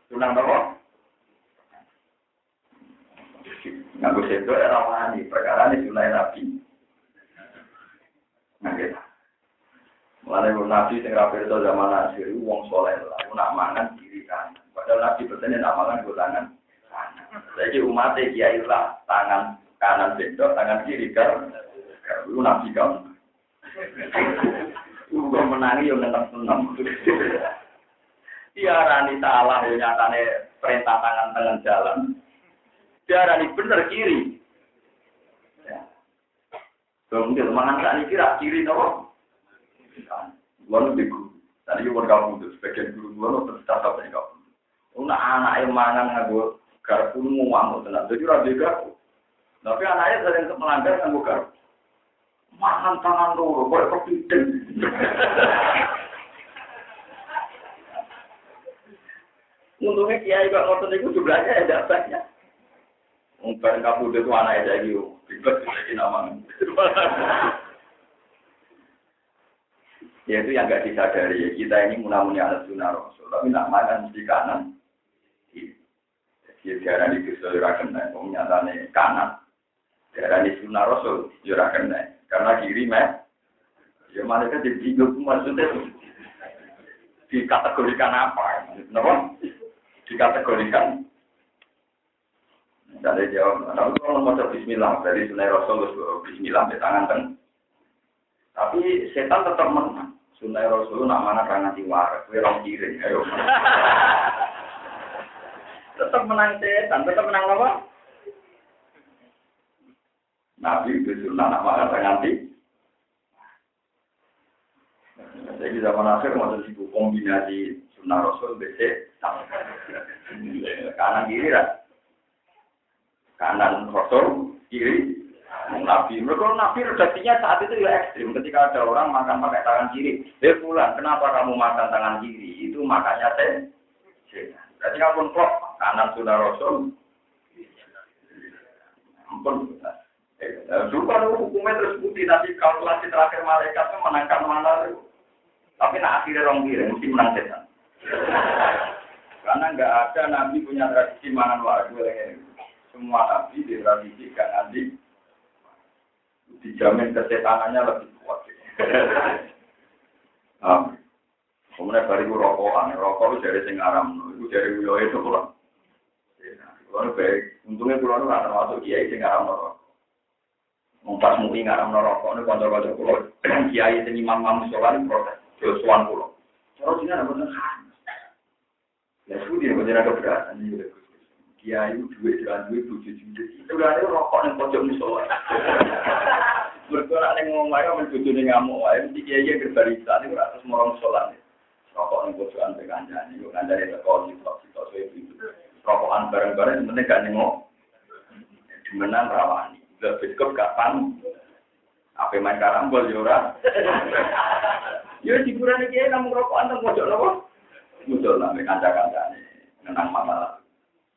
sunnah apa? Nganggo sedo era wani, perkara ini sunnah Nabi. Nah, gitu. Mulane nabi sing ra pirsa zaman akhir wong soleh lah, nak mangan kiri kan. Padahal nabi bertanya nak mangan go tangan. Jadi umat kiai lah tangan kanan bendok, tangan kiri kan. Lu nabi kan. Uga menangi yo nentang seneng. Dia rani salah nyatane perintah tangan tangan jalan. Dia rani bener kiri. Ya. Kemudian mangan tak kira kiri tau. Gua lebih guru. Tadi gua kamu itu sebagian guru gua lo terus tata dari kamu. Una anak yang mangan ngaku garpu mau ngamuk tenang. Jadi rabi garpu. Tapi anaknya sering melanggar ngaku garpu. Mangan tangan loro, boleh kepiting. Untungnya kiai kok ngotot itu jumlahnya ada banyak. Bareng kapundhut itu anake saiki bebas iki nama. Ya itu yang gak disadari. Kita ini munamuni anak sunnah rasul. Tapi nak makan di kanan. Jadi darah di dosa ora kena. Wong nyatane kanan. Darah di sunnah rasul ora kena. Karena kiri meh. Ya mereka jadi maksudnya dikategorikan apa? Kenapa? Dikategorikan Misalnya jawab, tapi kalau mau Bismillah dari Sunnah Rasul, Bismillah di tangan kan. Tapi setan tetap menang. Sunnah Rasul nak mana kan nanti waras, orang kiri, ayo. tetap menang setan, tetap menang apa? Nabi itu sunnah nak mana kan nanti. Jadi zaman akhir mau jadi kombinasi sunnah Rasul BC kanan kiri lah kanan Rasul, kiri Nabi. Mereka Nabi redaksinya saat itu ya ekstrim. Ketika ada orang makan pakai tangan kiri, eh pulang, kenapa kamu makan tangan kiri? Itu makanya saya. Berarti kamu kok kanan sudah Rasul. Ampun. Dulu kan hukumnya terus putih, tapi kalkulasi terakhir malaikat itu menangkan mana itu. Tapi nah akhirnya orang kiri, mesti menang setan. Karena nggak ada nabi punya tradisi mangan wadu semua nabi di tradisi kan nanti dijamin kesetanannya lebih kuat. Nah, kemudian bari ku rokokan, rokok itu dari sing aram, itu dari wilayah itu pulang. Kalau baik, untungnya pulau itu nggak termasuk kiai sing aram rokok. Mumpas mui ngaram rokok, ini konco-konco pulau. Kiai sing imam imam sholat protes, josuan pulau. Terus ini ada bener Ya sudah, bener ada keberatan. Kiai duit jalan duit tujuh juta. Itu kan rokok yang pojok musola. Berkurang yang ngomong ayo mencucu nih ngamuk mesti kiai kiai berbarista ini ratus morong musola nih. Rokok yang pojokan berkanjani, yuk kanjani teko di top di top itu. Rokokan bareng-bareng sebenarnya gak nengok. Dimenang rawani. Udah biskop kapan? Apa main karambol jora? Yo hiburan kiai namun rokokan teng pojok nopo? Musola nih kanca-kancane. Nenang masalah.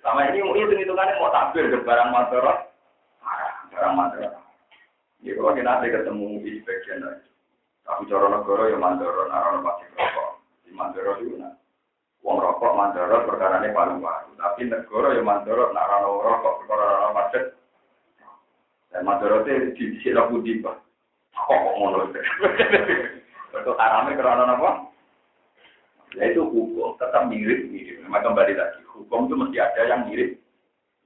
Sama ini mau hitung hitungannya mau tampil ke barang mandorot, barang mandorot. Ya kalau kita nanti ketemu di bagian lain. Tapi cara negara ya mandorot, narono pasti rokok. Di mandorot itu nah. Rokok mandorot perkara ini paru-paru. Tapi negara ya mandorot, narono rokok perkara narono macet. Dan mandorot itu di sini putih pak. Kok ngono? Itu haramnya karena apa? Ya itu hukum, tetap mirip-mirip. Memang kembali lagi, hukum itu mesti ada yang mirip.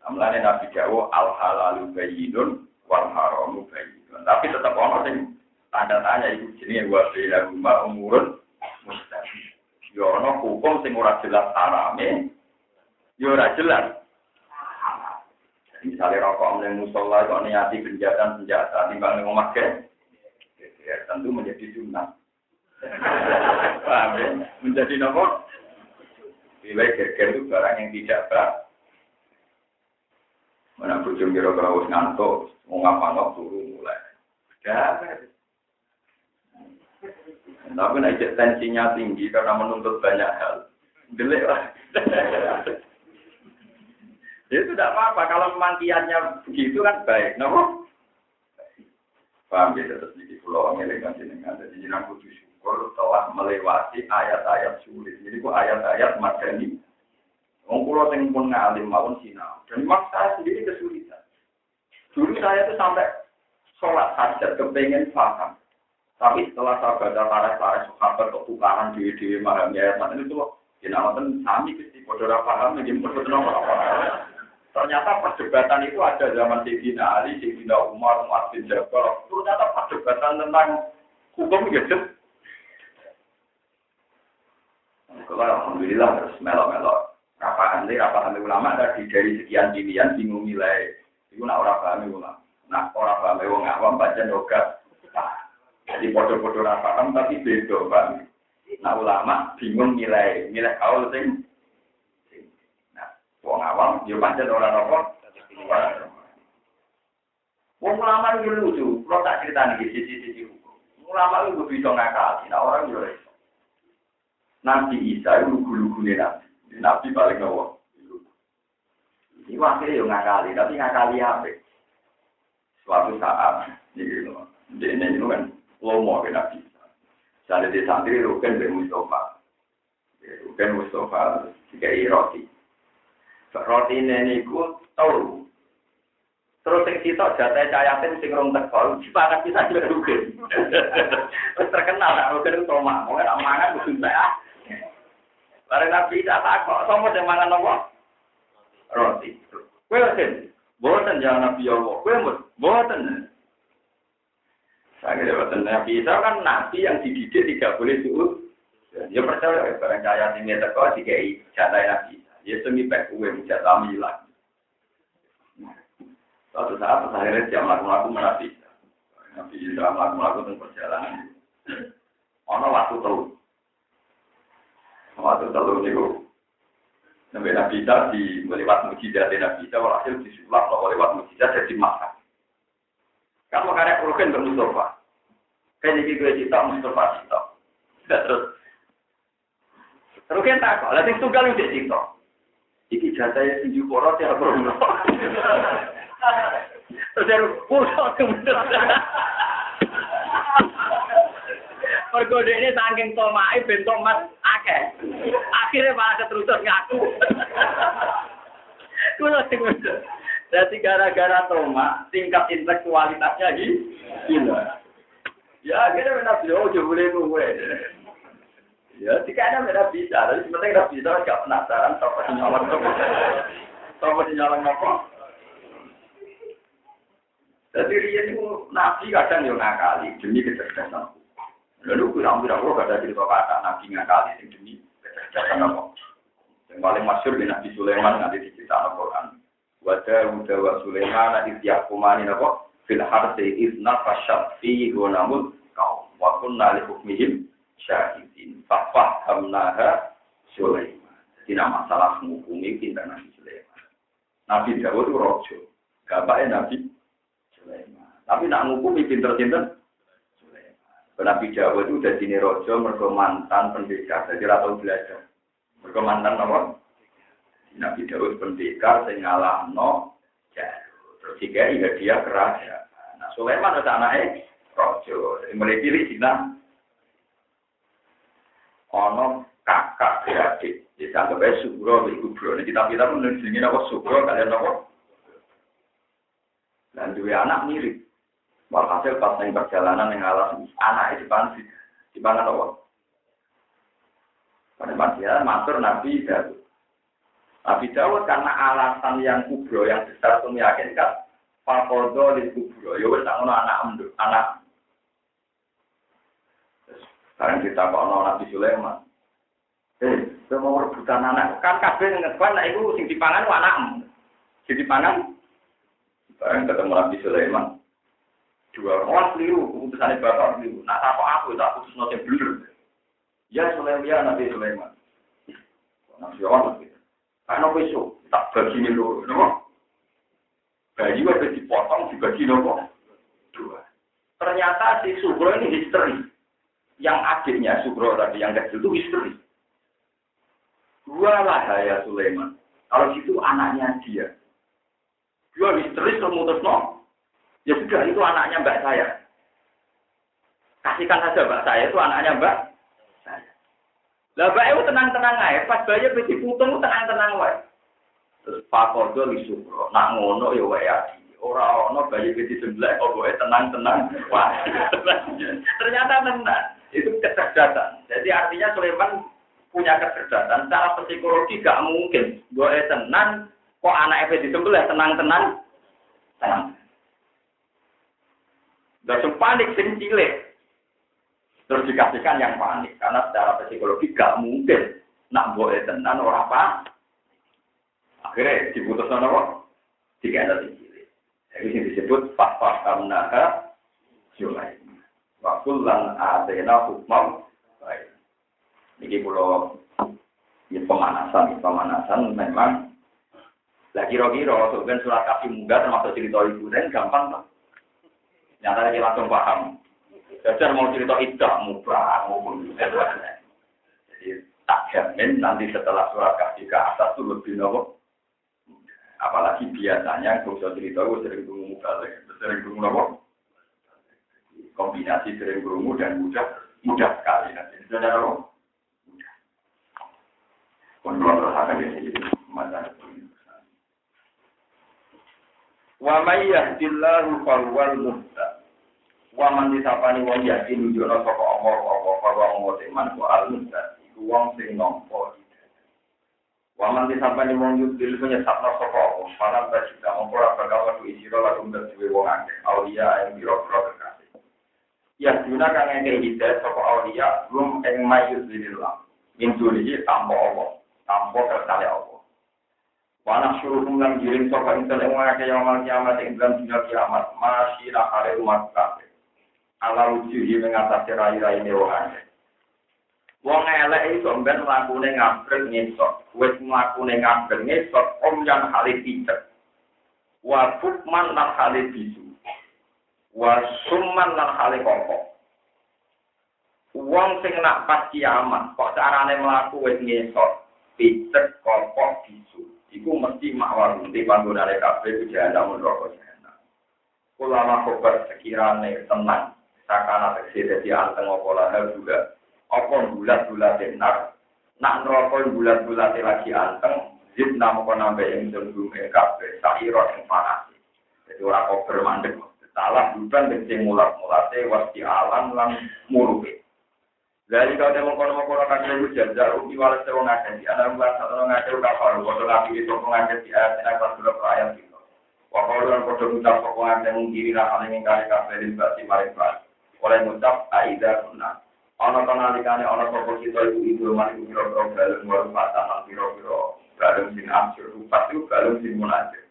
Namanya Nabi Jawa, al halalu bayinun, wal haramu bayinun. Tapi tetap orang yang tanda tanya itu jenis bila rumah umurun mustahil. Ya hukum sing ora jelas harame, yo ya ora jelas. Jadi misalnya rokok yang musola kok niati penjatan senjata timbang memakai, ya tentu menjadi sunnah. Paham ya? Menjadi nomor nilai geger itu barang yang tidak berat. Mana bujung kira-kira wis ngantuk, mau ngapa turu mulai. Tidak. Tapi naik tensinya tinggi karena menuntut banyak hal. Delik lah. Ya itu tidak apa-apa. Kalau memang kiannya begitu kan baik. Nopo? Paham ya, terus di pulau Amerika sini. Jadi jenang kudu syukur telah melewati ayat-ayat sulit. Jadi kok ayat-ayat madani. Wong kula sing pun ngalim mawon sinau. Dan mak saya sendiri kesulitan. Dulu saya tuh sampai sholat hajat kepengen paham. Tapi setelah saya baca paras-paras sahabat kok tukaran di di memahami ayat mana itu nonton sami kesti padha paham iki padha apa Ternyata perdebatan itu ada zaman Sayyidina Ali, Sayyidina Umar, Umar bin Jabal. Ternyata perdebatan tentang hukum gitu. Kalau alhamdulillah terus melok-melok Apa nanti apa nanti ulama tadi dari sekian pilihan bingung nilai. Itu nak orang paham ulama. Nak orang paham wong awam baca nogat. Jadi bodoh-bodoh paham tapi beda bang. Nah ulama bingung nilai nilai kaul sing. Nah, wong awam yo pancen ora nopo. Wong ulama itu lucu, kalau tak cerita nih sisi-sisi hukum. Ulama itu bisa ngakali, nah orang yo Nabi Isa itu lugu-lugunya Nabi. Nabi paling nawa. Ini wakilnya yang ngakali, tapi ngakali apa? Suatu saat, ini gitu. Ini itu kan lomo ke Nabi Isa. Jadi di santri Ruken bin Mustafa. Ruken Mustafa, jika roti. Roti ini ku tahu. Terus yang kita jatah cayatin sing rong teko, sepakat bisa juga Ruken. Terus terkenal, Ruken itu Toma. Mau nggak mangan, kudu saya. Bareng Nabi Isa takok, sama sing mangan apa? Roti. Kowe mboten, mboten jangan Nabi Allah. Kowe mboten. Saya kira mboten Nabi Isa kan nabi yang dididik tidak boleh suut. Ya percaya barang kaya sing teko dikai jatah Nabi Isa. Ya semi pek kowe jatah milah. Suatu saat akhirnya dia melakukan Nabi Isa. Nabi Isa melakukan perjalanan. Ono waktu terus. Waktu telur niku. Nabi Nabi Isa di melewat mujizat Nabi Isa, walhasil disulap lewat mujizat jadi makan. Kamu karek rugen ke Mustafa. Kayak jadi gue cita Mustafa cita. Terus. Rugen tak kok, lalu tunggal udah cita. Iki jatahnya tinju porot ya bro. Terus dia pusat kemudian. Mergo ini saking tomai ben tomat Akhirnya malah keterusan ngaku. Kulo sing Jadi gara-gara toma, tingkat intelektualitasnya gila. Ya akhirnya nabi oh coba boleh gue. Ya, jika ada beda bisa, tapi sebenarnya nggak bisa, nggak penasaran, sih nyolong apa sih nyolong apa. Jadi dia itu nabi kadang yang ngakali demi kecerdasan. Lalu kurang-kurang kok ada cerita kata nabi ngakali sing demi kecerdasan apa. Yang paling masyur di Nabi Sulaiman nanti dicerita Al-Quran. Wajah udah wa Sulaiman nanti tiap kumani apa. Fil harsi izna fasyad fi gonamul kaum. Wa kunna li hukmihim syahidin. Fafah hamnaha Sulaiman. Jadi nama masalah menghukumi pintar Nabi Sulaiman. Nabi Dawud itu rojo. Gapaknya Nabi Sulaiman. Tapi nak menghukumi pinter-pinter Nabi Jawa itu udah sini rojo mergo mantan pendekar, jadi atau belajar. Mergo mantan apa? Nabi Daud pendekar sing ngalahno Jarut. Terus jika iya dia kerajaan. Nah Sulaiman itu anaknya rojo. Mulai pilih Cina. Ono kakak beradik. Jadi anggap aja Sugro, Ibu Bro. Ini kita kita menunjukkan apa Sugro, kalian apa? Dan dua anak mirip. Walhasil pas yang perjalanan yang alas anak itu pansi di mana apa? Pada perjalanan matur Nabi Dawud. Nabi Dawud karena alasan yang kubro yang besar itu meyakinkan Fakodo di kubro. Ya wes ngono anak emdu, anak. Sekarang kita kok Nabi Sulaiman. Eh, mau rebutan anak. Kan kabeh ngekwan, nah itu sing dipangan anak. Sing dipangan. Sekarang ketemu Nabi Sulaiman dua orang keliru, keputusannya bapak keliru. Nah, apa aku, tak putus nanti blur. Ya Sulaiman, ya Sulaiman. Nabi Allah, karena besok tak bagi ini dulu, no? Bayi udah dipotong dibagi nopo dua. Ternyata si Sugro ini histeri. Yang adiknya Sugro tadi yang kecil itu histeri. Dua lah ya Sulaiman. Kalau itu anaknya dia. Dua histeris memutus no. Ya sudah, itu anaknya mbak saya. Kasihkan saja mbak saya, itu anaknya mbak. Lah mbak itu tenang-tenang aja, pas bayi beti putung tenang-tenang wae. Terus Pak Kodo disukro, nak ngono ya wae adi. Ora ono bayi beti sebelah, oh tenang-tenang. Ternyata tenang. Itu kecerdasan. Jadi artinya Sulaiman punya kecerdasan. Secara psikologi gak mungkin. Gue tenang, kok anak di sebelah tenang-tenang. Tenang. Langsung panik sing cilik. Terus dikasihkan yang panik karena secara psikologi gak mungkin nak boleh tenan orang apa. Akhirnya diputus nopo tiga ada cilik. Jadi ini disebut fatwa kamnaha julai. Waktu lan adena hukmam baik. Ini pulau ya pemanasan, pemanasan memang lagi kira-kira sebenarnya surat kasih muda termasuk cerita ibu dan gampang lah. Nyata kita langsung paham. Jajar mau cerita idah mubah maupun Jadi tak jamin nanti setelah surat kasih ke atas itu lebih nopo. Apalagi biasanya kalau cerita gue sering tunggu muka sering tunggu nopo. Kombinasi sering tunggu dan mudah mudah sekali nanti. Sudah nopo. Kontrol terhadap ini masalah Wa may yahdillahu fawwal muhtad. Wa man disapani wong yakin nunjukno sapa Allah apa bahwa wong iman ku al muhtad. Iku wong sing nampa Wa man disapani wong yudil punya sapna sapa Allah. Para bajika mongko ora bakal wong. Aulia ing biro-biro kekasih. Ya dina kang ngene hidayah aulia rum ing mayuzilillah. Min dunihi tanpa Allah, tanpa Allah. Panas suruh kumlang giring sopa intel yang mengakai yang mal kiamat yang dalam dunia kiamat. Masih nakare umat kafe. Ala ujuhi mengatasi rai-rai newahannya. Wong elek itu ben mlakune ngabrek ngesot. Wis mlakune ngabrek ngesot om yang hale picek. Wa bukman lan hale bisu. Wa summan lan hale. Wong sing nak pas kiamat kok carane mlaku wis ngesot. Picek kongkong bisu. Iku mesti makwar di panggonane kabeh jahanam neraka jahanam. Ulama kobar sekirane tenang, sakana tegese dadi anteng apa lah juga. Apa bulat-bulat benar, nak neraka bulat-bulat lagi anteng, zid namo kono nambah ing denggung ing kabeh sairo ing panas. Jadi ora kok bermandek. Salah bukan sing mulat-mulate wasti alam lan murupe. Dari kau temu kono kono kan lu jajar uki wala sewa ngake di anak bulan satu udah kalau bodoh lagi itu ngake di akan sudah perayaan gitu. Wakau dan bodoh ngucap sokong ngake mengkiri lah hal ingin kali kafe di basi maring kelas. Oleh ngucap aida sunnah. Ono kono alikane ono sokong kita itu itu mari kiro kiro balung waru patahan kiro kiro balung sing amsyur rupat itu balung sing munajir.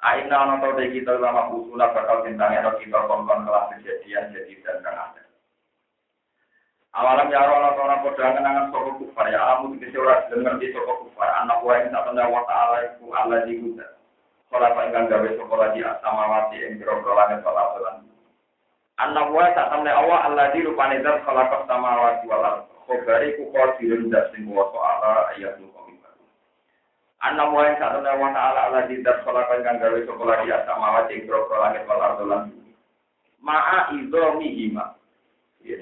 Aina ono tau kita lama kita konton kelas kejadian jadi dan kan ada. Awalam ya Allah orang podo kenangan soko kufar ya amu dikisi ora ngerti soko kufar anak wae sak tenan wa taala iku Allah di kuda. Kala ingkang gawe soko lagi samawati ing biro-biro langit wal ardi. Anak wae sak tenan Allah Allah di rupane zat khalaqas samawati wal ardi. Khobari ku qadirun dat sing wa taala ayat nukom. Anak wae sak tenan wa taala Allah di zat khalaqas ingkang gawe soko lagi samawati ing biro-biro langit wal ardi. Ma'a idhomi hima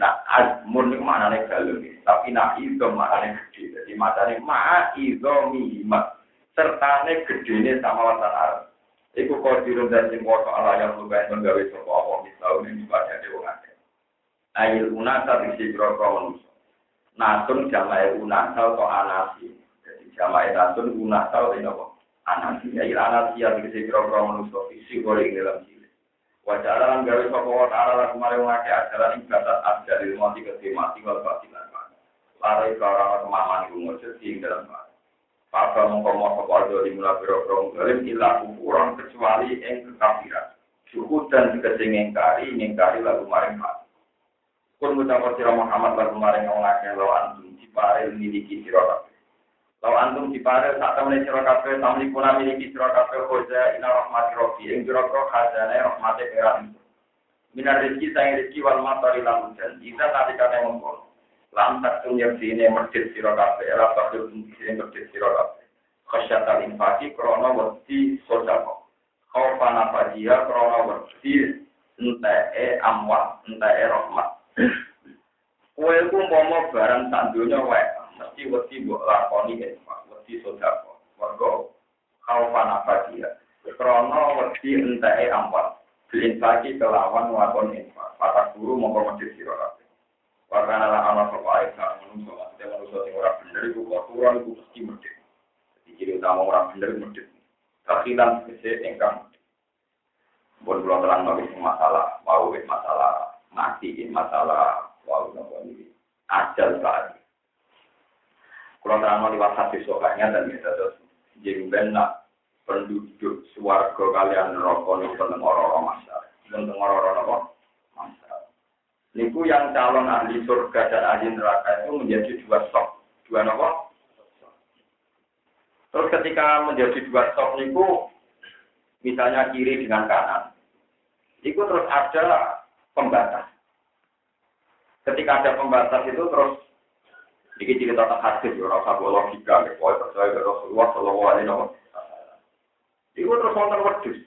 Nah, azmun itu maknanya galung tapi nak itu maknanya gede. Jadi maknanya ma'a itu mihima. Serta gede sama watan Arab. Iku kodirun dan sing woto ala yang luka yang menggawe sopo apa misal ini dibaca di wong akeh. Ail unasa diksi broko manusia. Nasun jamai unasa atau anasi. Jadi jamai nasun unasa atau apa? Anasi. Ail anasi yang diksi broko manusia. Isi dalam Wajah lan gawe sapa wa ta'ala lan kemarin ngake ajaran ing batas ajar di mati ke mati wal batilan. Lare karang kemaman iku ngocet ing dalam mati. Papa mengkomo sapa do di mula biro-biro ngalim ila kufuran kecuali ing kekafiran. Syukur dan dikasing ingkari, ingkari lalu maring mati. Kun ngucap sira Muhammad lalu maring ngake lawan antum cipare miliki sira Kalau antum di pada saat temen sira kabeh tamli kuna miliki sira kabeh khoja ina rahmati rabbi ing jero-jero khazane rahmate pengiran. Minar rezeki sang rezeki wal matari. Ida nalikane mongko. Lan tak tunyek sine masjid sira kabeh ora bakal sine masjid sira kabeh. Khasyatal infaki krana wedi sedekah. Khaufana fadiya krana wedi entae amwat, entae rahmat. Kowe ku barang sak donya wae mesti wedi mbok lakoni infak, wedi sedekah. Mergo khaufan abadia. Krana wedi enteke ampat. Diinfaki kelawan lakon infak. Para guru mongko medhit sira kabeh. Warna ala ana sapa ae sak manungsa, maksudnya manungsa sing ora bener iku kotoran iku mesti medhit. Jadi ciri utama ora bener medhit. Takhilan kese engkang Buat pulau terang nabi masalah, mau masalah mati, masalah wow nopo ini ajal sekali. Kalau terang liwat hadis sokanya dan kita terus jengben penduduk suarga kalian rokok ini tentang orang-orang masyarakat. Tentang orang-orang apa? Masyarakat. Niku yang calon ahli surga dan ahli neraka itu menjadi dua sok. Dua apa? Terus ketika menjadi dua sok niku, misalnya kiri dengan kanan, itu terus ada pembatas. Ketika ada pembatas itu terus ini cerita tentang hadis, ya, rasa logika, ya, pokoknya percaya ke Rasulullah Shallallahu Alaihi Wasallam. Itu terus nonton wedus.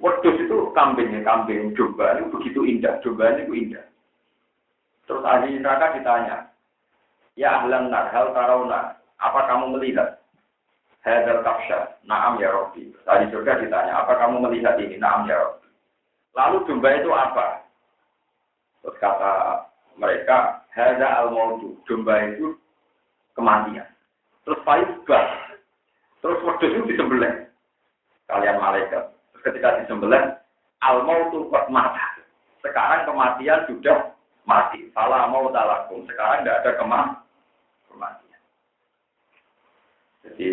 Wedus itu kambingnya, kambing domba ini begitu indah, domba ini indah. Terus ahli neraka ditanya, ya ahlan nar, hal tarawna, apa kamu melihat? Hadal kapsya, naam ya Rabbi. Tadi surga ditanya, apa kamu melihat ini? Naam ya Rabbi. Lalu domba itu apa? Terus kata mereka, Hada al-mautu, domba itu kematian. Terus faizbah, terus wedus itu disembelih. Kalian malaikat. Terus ketika disembelih, al-mautu kuat mata. Sekarang kematian sudah mati. Salah mau talakum. Sekarang tidak ada kema kematian. Jadi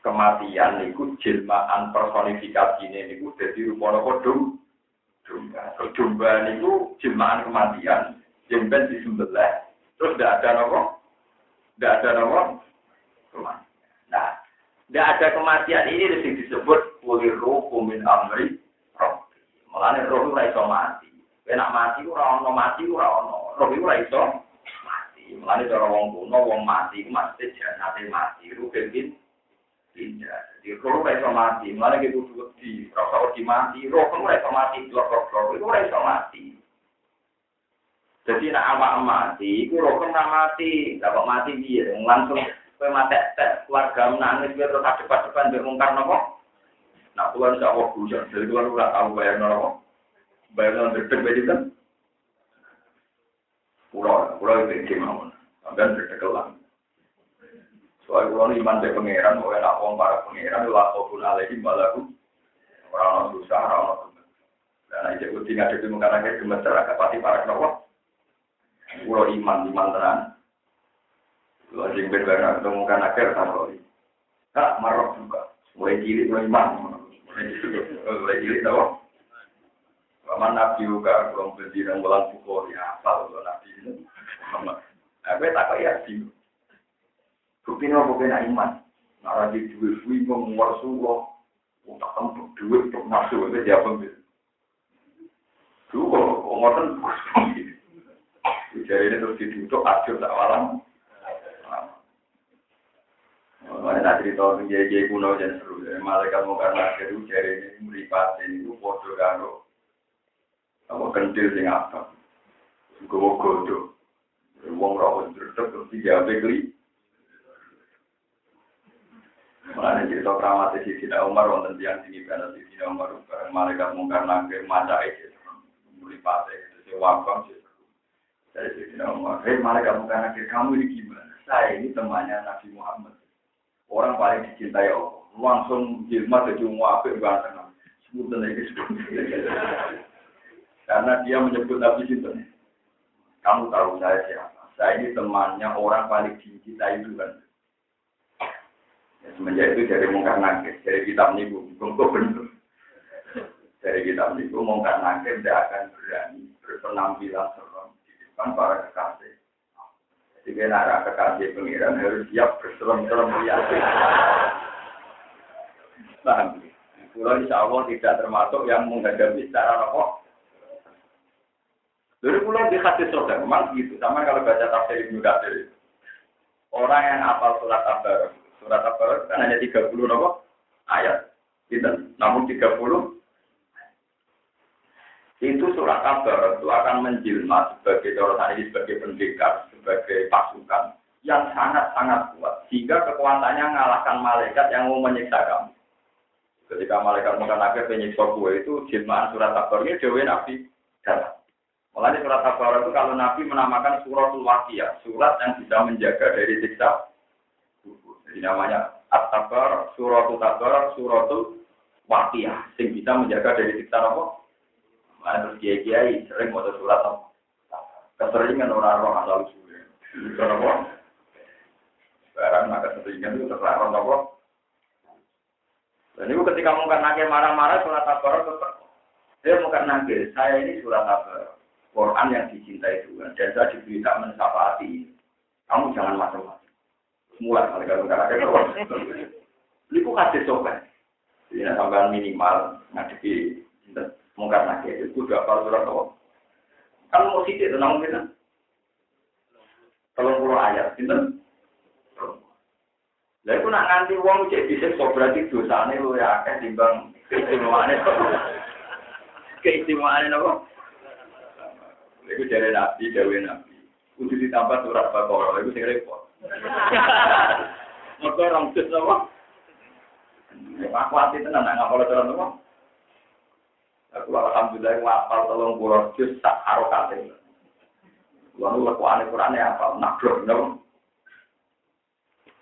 kematian itu jilmaan personifikasi ini itu jadi rupa nopo domba. Domba itu jilmaan kematian jemben di sebelah, terus tidak ada nopo, tidak ada nopo. Nah, tidak ada kematian ini yang disebut kulir roh min amri roh. Mulanya roh itu iso mati. Enak mati ora ono mati ora ono. Roh itu iso mati. Mulanya cara wong kuno wong mati mati jenate mati. Roh kengkin tidak. Jadi roh ora iso mati. Mulanya gitu di rasa di mati. Roh ora iso mati. Roh itu ora iso mati. Jadi nak awak mati, iku rokem ra mati, gak kok mati piye? Langsung kowe mati tek keluarga nangis biar terus depan-depan mbek mungkar nopo? Nak keluar sak wong bujur, dari keluar ora tau bayar nopo. Bayar nopo deg-deg kan? Pulau, pulau itu iki mawon. Sampeyan deg-degelan. Soalnya kalau iman dari pangeran, mau enak wong para pangeran, lah kau alaihi malaku. Orang susah, orang Dan aja tinggal di muka nangis gemeter, agak pasti para kenapa? Kulo iman iman tenan. Kulo sing berbeda ketemu kan akhir takoi. Kak marok juga. Mulai cilik kulo iman. Mulai cilik tau. Paman nabi juga kurang berdiri bulan pukul ya apa kulo nabi ini. Aku tak kaya sih. Bukti ini bukti iman. Nara di duit suwi ngomong suwo. Untuk tempat duit untuk masuk itu dia pembeli. Dulu kalau ngomong Jadi ini terus diduduk aja tak malam. Mana nak cerita tentang jaya kuno dan seru. Malaikat mau karena itu jari ini meripat ini itu foto karo. Apa kentil sing apa? Gue godo. Wong rawat terus terus tiga bekli. Mana cerita keramat di sini Umar wonten tiang tinggi karena di sini Umar bareng malaikat mau karena ke mata itu meripat itu wakam sih. Dari Sayyidina Umar, hei malaikat bukan akhir kamu ini gimana? Saya ini temannya Nabi Muhammad. Orang paling dicintai Allah. Langsung jilma jadi muafi ganteng. Sebutan lagi Karena dia menyebut Nabi Sinten. Kamu tahu saya siapa? Saya ini temannya orang paling dicintai Tuhan. Ya, semenjak itu dari mungkar nakir, dari kitab niku, untuk benar. Dari kitab niku mungkar nakir tidak akan berani berpenampilan kan para kekasih. Jadi nara kekasih pengiran harus siap berserem-serem yakin. Paham? Pulau insya Allah tidak termasuk yang menghadapi secara apa? Dari pulau di hadis surga, memang gitu. Sama kalau baca tafsir Ibnu Katsir. Orang yang hafal surat Tabarok, surat Tabarok kan hanya 30 nopo ayat. Gitu. Namun 30 itu surat kabar itu akan menjelma sebagai dorongan ini sebagai pendekar, sebagai pasukan yang sangat-sangat kuat. Sehingga kekuatannya mengalahkan malaikat yang mau menyiksa kamu. Ketika malaikat mungkin akhir penyiksa gue itu jelmaan surat kabar ini Dewi Nabi dalam. Mulai surat kabar itu kalau Nabi menamakan suratul wakiyah, surat yang bisa menjaga dari siksa. Jadi namanya At-Tabar, suratul Tabar, suratul wakiyah, yang bisa menjaga dari siksa? Mana terus kiai kiai sering mau surat keseringan orang orang asal usulnya. Kenapa? Sekarang maka keseringan itu terlarang apa? Dan itu ketika mungkin nakir marah-marah surat tabarok tetap. Dia mungkin nakir, saya ini surat tabarok. Quran yang dicintai Tuhan. Dan saya diberita mensafati ini. Kamu jangan macam-macam. Mulai nggak ada kawan. Ini kasih coba. Jadi tambahan minimal ngadepi mungkin nakir itu udah apa surat apa. Kan mau sidik tenang mungkin. Tolong puluh ayat, pinter. Lah iku nak nganti wong cek disiksa berarti dosane luwih akeh timbang keistimewaane. Keistimewaane napa? Iku jare nabi, dewe nabi. Kudu ditambah surat Baqarah, iku sing repot. Mergo orang jus napa? Aku hati tenan nak ngapal surat napa? Aku alhamdulillah ngapal tolong puluh jus sak harokate. Lalu lekuane Qur'ane apa? Nakro, napa?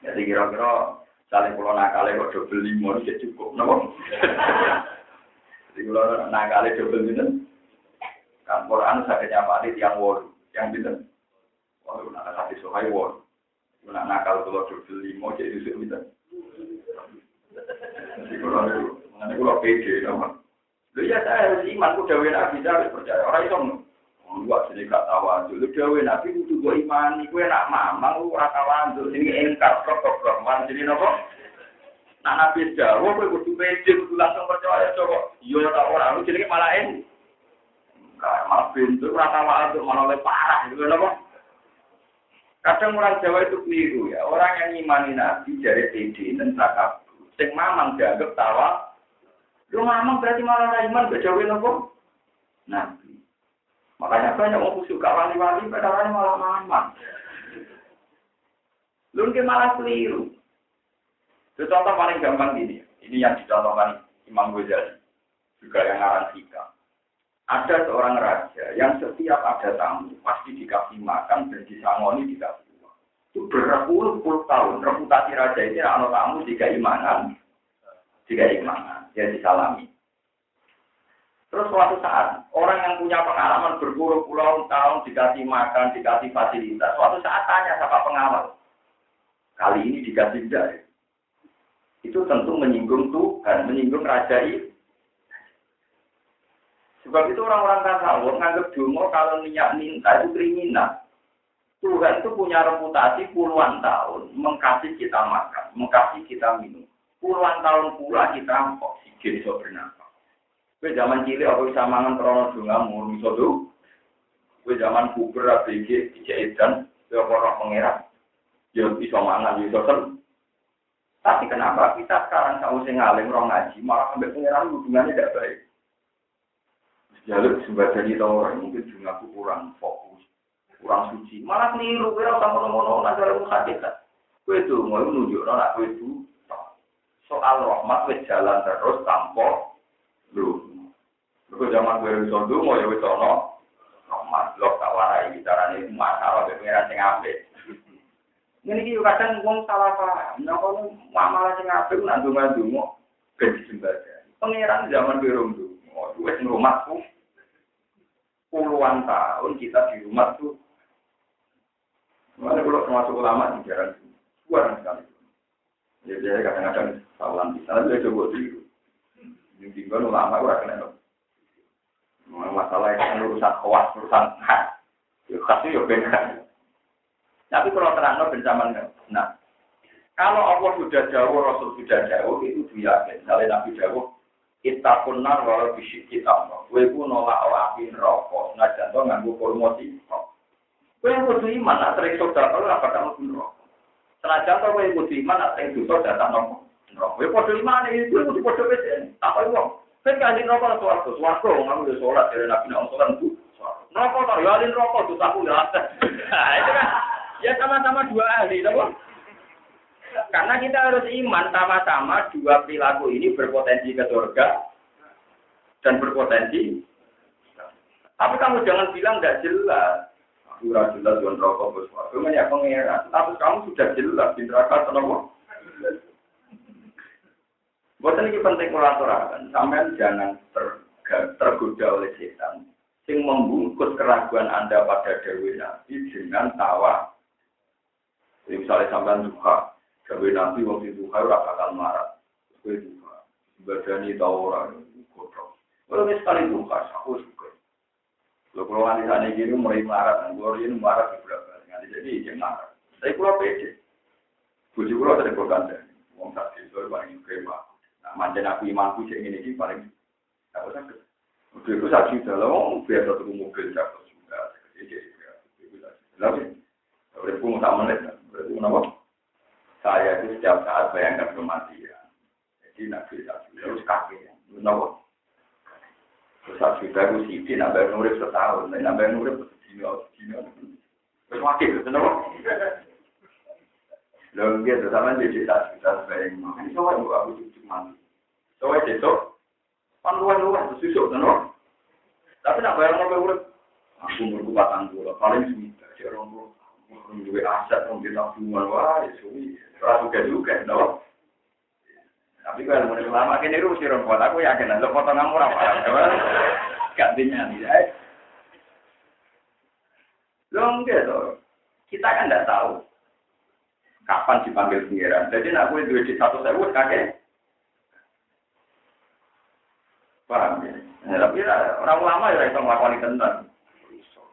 Jadi kira-kira saling pulau nakale kok double lima ini cukup, nopo. Jadi kalau nakale double lima, kan Quran sakitnya Pak Adit yang word, yang bintang. Waduh, nak kasih sohai word. Nak nakal kalau double lima jadi susah bintang. Jadi kalau itu, mengenai kalau pede, nopo. Lu ya saya harus iman, ku dawe nabi, saya harus percaya. Orang itu Gua jadi gak tahu dulu gawe nabi kudu gua imani, gue nak mamang lu ora tahu dulu ini engkar kok kok man jadi nopo. Nah nabi jauh gue kudu pede kudu langsung percaya coba. Iya tak ora lu jadi malah en. Kayak malah pintu tahu dulu malah lebih parah gitu nopo. Kadang orang Jawa itu keliru ya. Orang yang imani nabi dari pede dan takab. Sing mamang dianggap tawa. Lu mamang berarti malah iman gak jauh nopo. Nabi. Makanya banyak orang suka wali-wali, padahal malah mamang. Lu malah keliru. Itu contoh paling gampang gini. Ini yang dicontohkan Imam Ghazali. Juga yang ngarang kita. Ada seorang raja yang setiap ada tamu pasti dikasih makan dan disangoni dikasih uang. Itu berpuluh-puluh tahun reputasi raja ini anak tamu jika imanan, jika imanan, dia disalami. Terus suatu saat, orang yang punya pengalaman berpuluh-puluh tahun dikasih makan, dikasih fasilitas, suatu saat tanya sama pengawal. Kali ini dikasih tidak. Itu tentu menyinggung Tuhan, menyinggung Raja itu. Sebab itu orang-orang tasawuf nganggap dungo kalau niat minta itu kriminal. Tuhan itu punya reputasi puluhan tahun mengkasih kita makan, mengkasih kita minum. Puluhan tahun pula kita oksigen so bernafas. Kue zaman cilik aku bisa mangan krono dunga mulu iso tuh. Kue zaman puber ABG dijak edan, kue orang pengerak. Ya bisa mangan, bisa sen. Tapi kenapa kita sekarang kalau usah ngalim orang ngaji, malah sampai pengeran hubungannya tidak baik. Jalur sumber tahu orang mungkin juga aku kurang fokus, kurang suci. Malah keliru, kira sama ngono nanti orang hakikat. Kue itu mau menunjuk anak kue itu soal rahmat wis jalan terus tanpa lu Mergo zaman gue wis mau ya wis ono. Mas blok tak warai carane masalah pengiran sing apik. Ini iki kadang wong salah paham. Nek kono masalah sing apik nak ndonga-ndonga ben dijembadani. Pengiran zaman gue rong ndonga. Wis rumahku puluhan tahun kita di rumah tuh. Mana kalau termasuk ulama di jalan itu, kurang sekali. Jadi kadang-kadang salah di sana dia coba dulu. Yang tinggal ulama ora kena masalah yang urusan kawas, urusan hak. Ya kasih ya beda. Tapi kalau terang bencaman nah, kalau Allah sudah jauh, Rasul sudah jauh, itu dia Misalnya Nabi jauh, kita punar walau bisik kita. Kue pun nolak api rokok. Nah, contoh nganggu promosi. Kue kudu iman, nak terik saudara, apa kamu pun rokok. Senajan to kue kudu iman, nak terik dosa datang nopo. Rokok. Kue kudu iman, itu kudu kudu beda. Tak apa Kan kanjeng rokok suwargo, suwargo, kamu udah sholat dari nabi nabi sholat itu. Rokok tak yalin rokok tuh aku nggak ada. Nah, ya sama-sama dua ahli, tahu? Karena kita harus iman sama-sama dua perilaku ini berpotensi ke surga dan berpotensi. Tapi kamu jangan bilang nggak jelas. Aku jelas dengan rokok bersuara. ya pengeran. Tapi kamu sudah jelas di neraka kenapa? Buatan ini penting melaturakan, sampean jangan ter, tergoda oleh setan, sing membungkus keraguan anda pada Dewi Nabi dengan tawa. Jadi misalnya sampean duha, Dewi Nabi waktu duha ora bakal marah, gue duha. Badani tau ora kodok. Kalau sekali buka, aku suka. Lo kalau nanti sana gini mulai marah, gue ini marah di kali. Jadi dia marah. Saya pulau pede. Bujuk pulau dari berkanda. Wong saksi itu paling suka Nah, aku imanku cek ini sih paling. Aku sakit. Udah itu saksi dalam biasa tuh mobil juga. Jadi. Lalu, pun tak menit. Berarti kenapa? Saya itu setiap saat bayangkan kematian. Jadi nabi saksi terus kakek. Kenapa? Saksi baru sih, nambah nurip setahun, nambah nurip sedino, sedino. Terus kenapa? Lalu dia sama jadi saksi saksi bayang. Ini soalnya aku cucu mati. Soalnya besok, kan luar-luar, susuk, kenapa? Tapi nak bayar mau urip, aku umurku patang puluh, paling sudah si orang puluh, orang aset, orang tabungan, wah, ya suwi, terus juga no. Tapi kalau mau lama kini rusi buat aku yakin, lo potong kamu apa? Gantinya ya. Lo enggak tuh, kita kan tidak tahu kapan dipanggil pengiran. Jadi aku itu di satu sewu kakek. Paham ya? Ya, tapi orang ulama ya itu melakukan tentang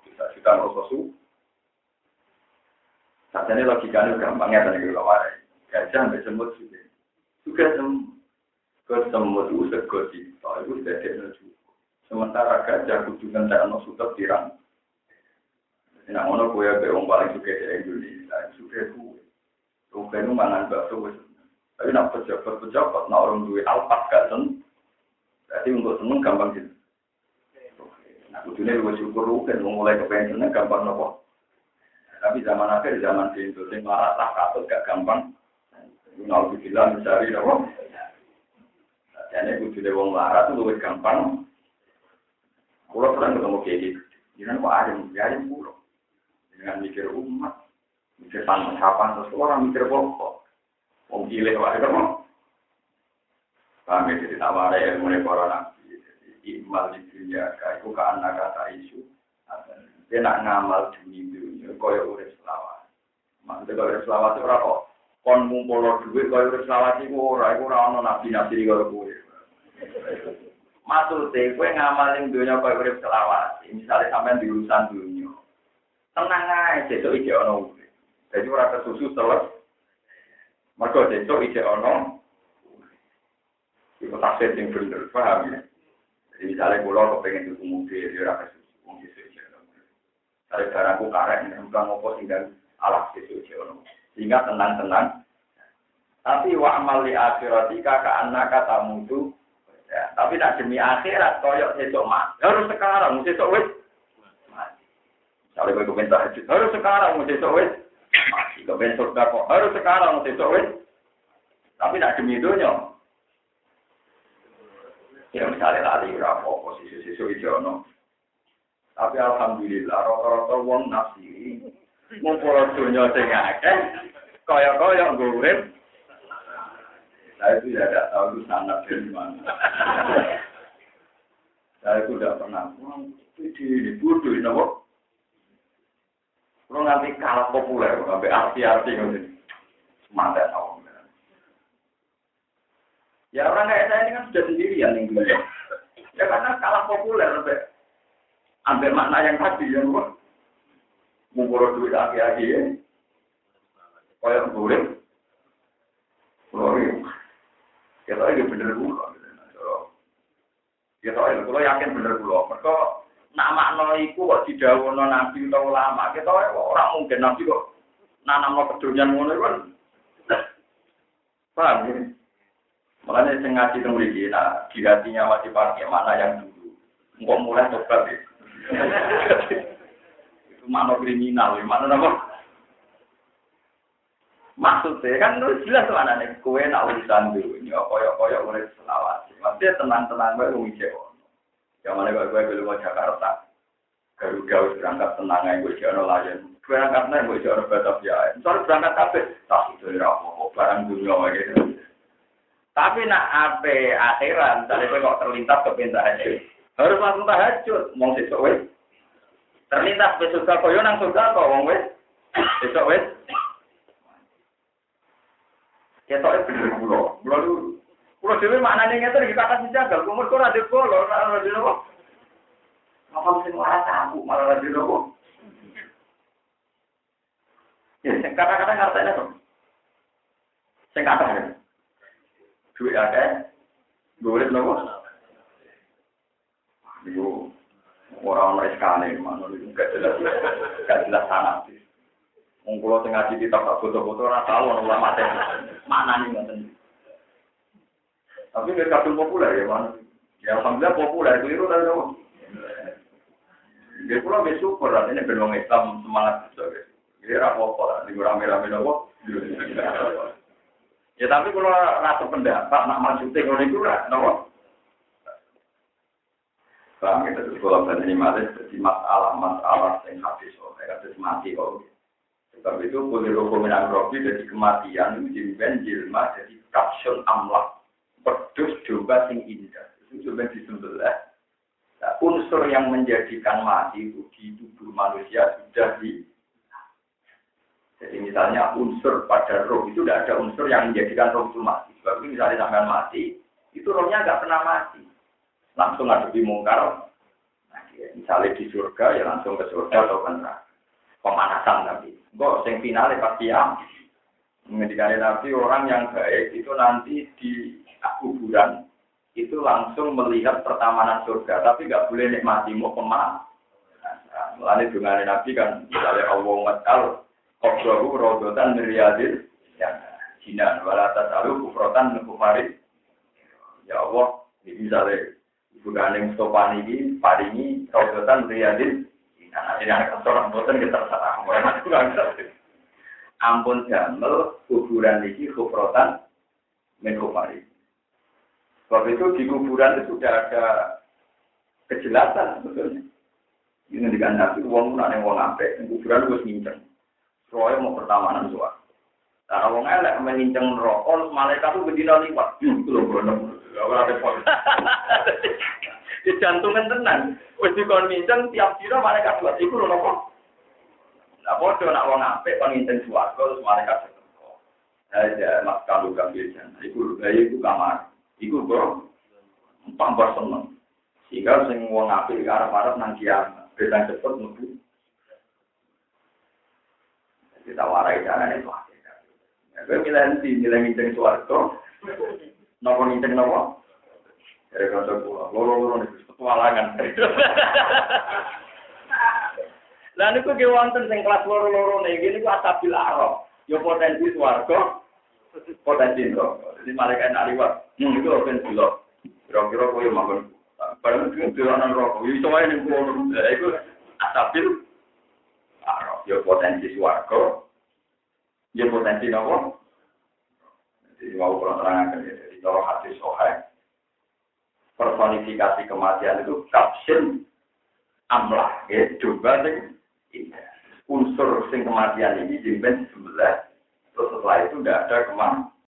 kita kita merasa su. Saatnya logikanya gampangnya tadi kalau warai. Gajah sampai semut sih. Juga semut. Ke semut itu sego cipta itu sudah ada cukup. Sementara gajah kudukan tak ono sudah tirang. Nah, ono kue be wong paling suka di Indonesia, suka kue. Kue itu mangan bakso wes. Tapi nak pejabat-pejabat, nak orang duit gak seneng. Berarti untuk seneng gampang gitu. Nah, kudunya lu syukur kan mulai kepengen gampang nopo. Tapi zaman akhir zaman di Indonesia malah tak katut gak gampang. Bilang mencari nopo. Jadi kudunya wong larat itu lebih gampang. Pulau sering ketemu kayak gitu. Jangan kok ada yang pulau. Dengan mikir umat, mikir tanpa siapa, terus orang mikir pokok. Wong gile wae kan. Kami jadi nawara yang mulai para nabi. Imal di dunia, itu ke anak kata isu. Dia nak ngamal demi dunia, kaya urip selawat. Maksudnya kaya urip selawat itu berapa? Kon ngumpul duit kaya urip selawat itu ora, itu ora ono nabi-nabi kaya gue. Maksudnya, gue ngamalin dunia kaya urip selawat. Misalnya sampai di urusan dunia. Tenang besok ije ono urip. Jadi ora kesusu selesai. Mereka besok ije ono itu tafsir yang bener, paham ya? Jadi misalnya pulau kepengen itu mobil, dia rasa susu, mungkin susu Dari barangku karet, bukan ngopo sehingga alat susu Sehingga tenang-tenang. Tapi wa amal li akhirati kakak anak kata mutu. Ya, tapi nak demi akhirat, koyok sesok mati. Harus sekarang, sesok wis. Misalnya gue kepengen tahajud, harus sekarang, sesok wis. Mati. Kepengen surga kok, harus sekarang, sesok wis. Tapi nak demi dunia, Ya misalnya tadi berapa posisi sisu ijono. Tapi alhamdulillah rata-rata wong nafsi ngumpul dunia sing akeh kaya-kaya ngurip. Saya itu tidak tahu itu sangat dari mana. Saya itu tidak pernah. Ini bodoh ini apa? Kalau nanti kalah populer, sampai arti-arti gitu. Mantap tahu. Ya orang kayak saya ini kan sudah sendirian yang. Ya karena kalah populer sampai ambil makna yang tadi yang gua ngumpul duit lagi-lagi ya. Kayak boleh. Glory. Ya tahu ini bener gula. Ya tahu ini, kalau yakin bener gula. Mereka nak makna iku kok didawono nabi atau ulama. Kita orang mungkin nabi kok nanam no kedunian ngono kan. Paham ya? Makanya saya ngaji mriki, nah di hatinya masih pakai mana yang dulu. Enggak mulai tobat ya. Mana kriminal, mana nama? Maksudnya kan lu jelas mana nih, kue nak urusan dulu ini, koyok koyok mulai selawat. Maksudnya tenang-tenang gue lu ngecewa. Yang mana gue gue belum mau Jakarta. Garuda harus berangkat tenang aja gue jono layan. Berangkat nih gue jono Batavia. Soalnya berangkat kafe, tak itu rapo barang dunia gitu. Tapi nak ape akhiran, tadi kok terlintas ke pintu tahajud. Harus langsung tahajud, mau sesuk. Terlintas ke surga koyo nang surga kok wong wes. Sesuk wes. Ketok bener kula. Kula lu Kulo dhewe maknane ngeten iki kata jagal, umur kok ora bolor, ora ada nopo. Apa sing waras aku malah ora nopo. Ya, sing kata-kata ngartene kok. Sing kata ya. Duit akeh. Golek nopo? Yo, orang orang sekali, mana itu gak jelas, gak jelas sana. Mengkulo tengah di kitab foto-foto orang tahu orang ulama mana nih nggak Tapi nggak kadung populer ya mana? Ya alhamdulillah populer itu dari apa? Dia pulau bersyukur artinya beruang Islam semangat juga. Dia apa-apa lah, di rame-rame nopo. Ya tapi kalau rasa pendapat nak maksudnya kalau itu nopo. Paham kita terus kalau ini malah jadi masalah-masalah yang habis, oh, kayak mati kok. Sebab itu boleh hukum robi jadi kematian jilben jilma jadi kapsul amlah pedus domba sing indah. Itu coba disembelih. Nah, unsur yang menjadikan mati itu di tubuh manusia sudah di jadi misalnya unsur pada roh itu tidak ada unsur yang menjadikan roh itu mati. Sebab itu misalnya sampai mati, itu rohnya nggak pernah mati. Langsung di mungkar. Nah, misalnya di surga ya langsung ke surga atau ke neraka. Pemanasan tapi. Kok sing finale pasti ya. Mengendikan Nabi orang yang baik itu nanti di kuburan itu langsung melihat pertamanan surga, tapi nggak boleh nikmati mau ke mana. Mulai dengan Nabi kan, misalnya Allah ngetal, Qobrohu rodotan miriadil, ya, jinan, walatas alu kufrotan nekufarid. Ya Allah, ini misalnya, Ibu Ganing Stopan ini, paringi, miriadil, nah, ini anak seorang boten kita terserah, Ampun jamel, kuburan ini kufrotan, nekufarid. Sebab itu di kuburan itu sudah ada kejelasan sebetulnya. Ini dengan nabi uang mana yang uang apa? Kuburan gue nginceng. Soalnya mau pertamanan suara. Nah, wong elek menginceng rokok, malaikat itu bedina liwat. Itu. Ora repot. Di jantungan tenan. Wis dikon minceng tiap dina malaikat buat iku lho. Nah, padha nak wong apik kon nginceng swarga terus malaikat teko. Aja mas kalau. Iku lho, iku kamar. Iku kok tambah seneng. Sehingga sing wong apik arep-arep nang kiamat. Beda cepet kita warai caranya itu. Ya, gue milih nanti, milih nginceng suarga. Nopo nginceng nopo? Dari kata gue, loro-loro nih, petualangan. Lah niku ge wonten sing kelas loro-loro gini ku asabil arok. Yo potensi suarga, potensi neraka. Jadi malaikat nak liwat, hmm itu open dulu. Kira-kira kowe makan Padahal itu dolanan rokok, itu wae ning kono. Iku asabil ya potensi suarga, ya potensi nopo. Jadi mau kalau terangkan ya, jadi kalau hati sohai, personifikasi kematian itu kapsin amlah, ya coba sing unsur sing kematian ini jimben sebelah, terus setelah itu tidak ada kematian.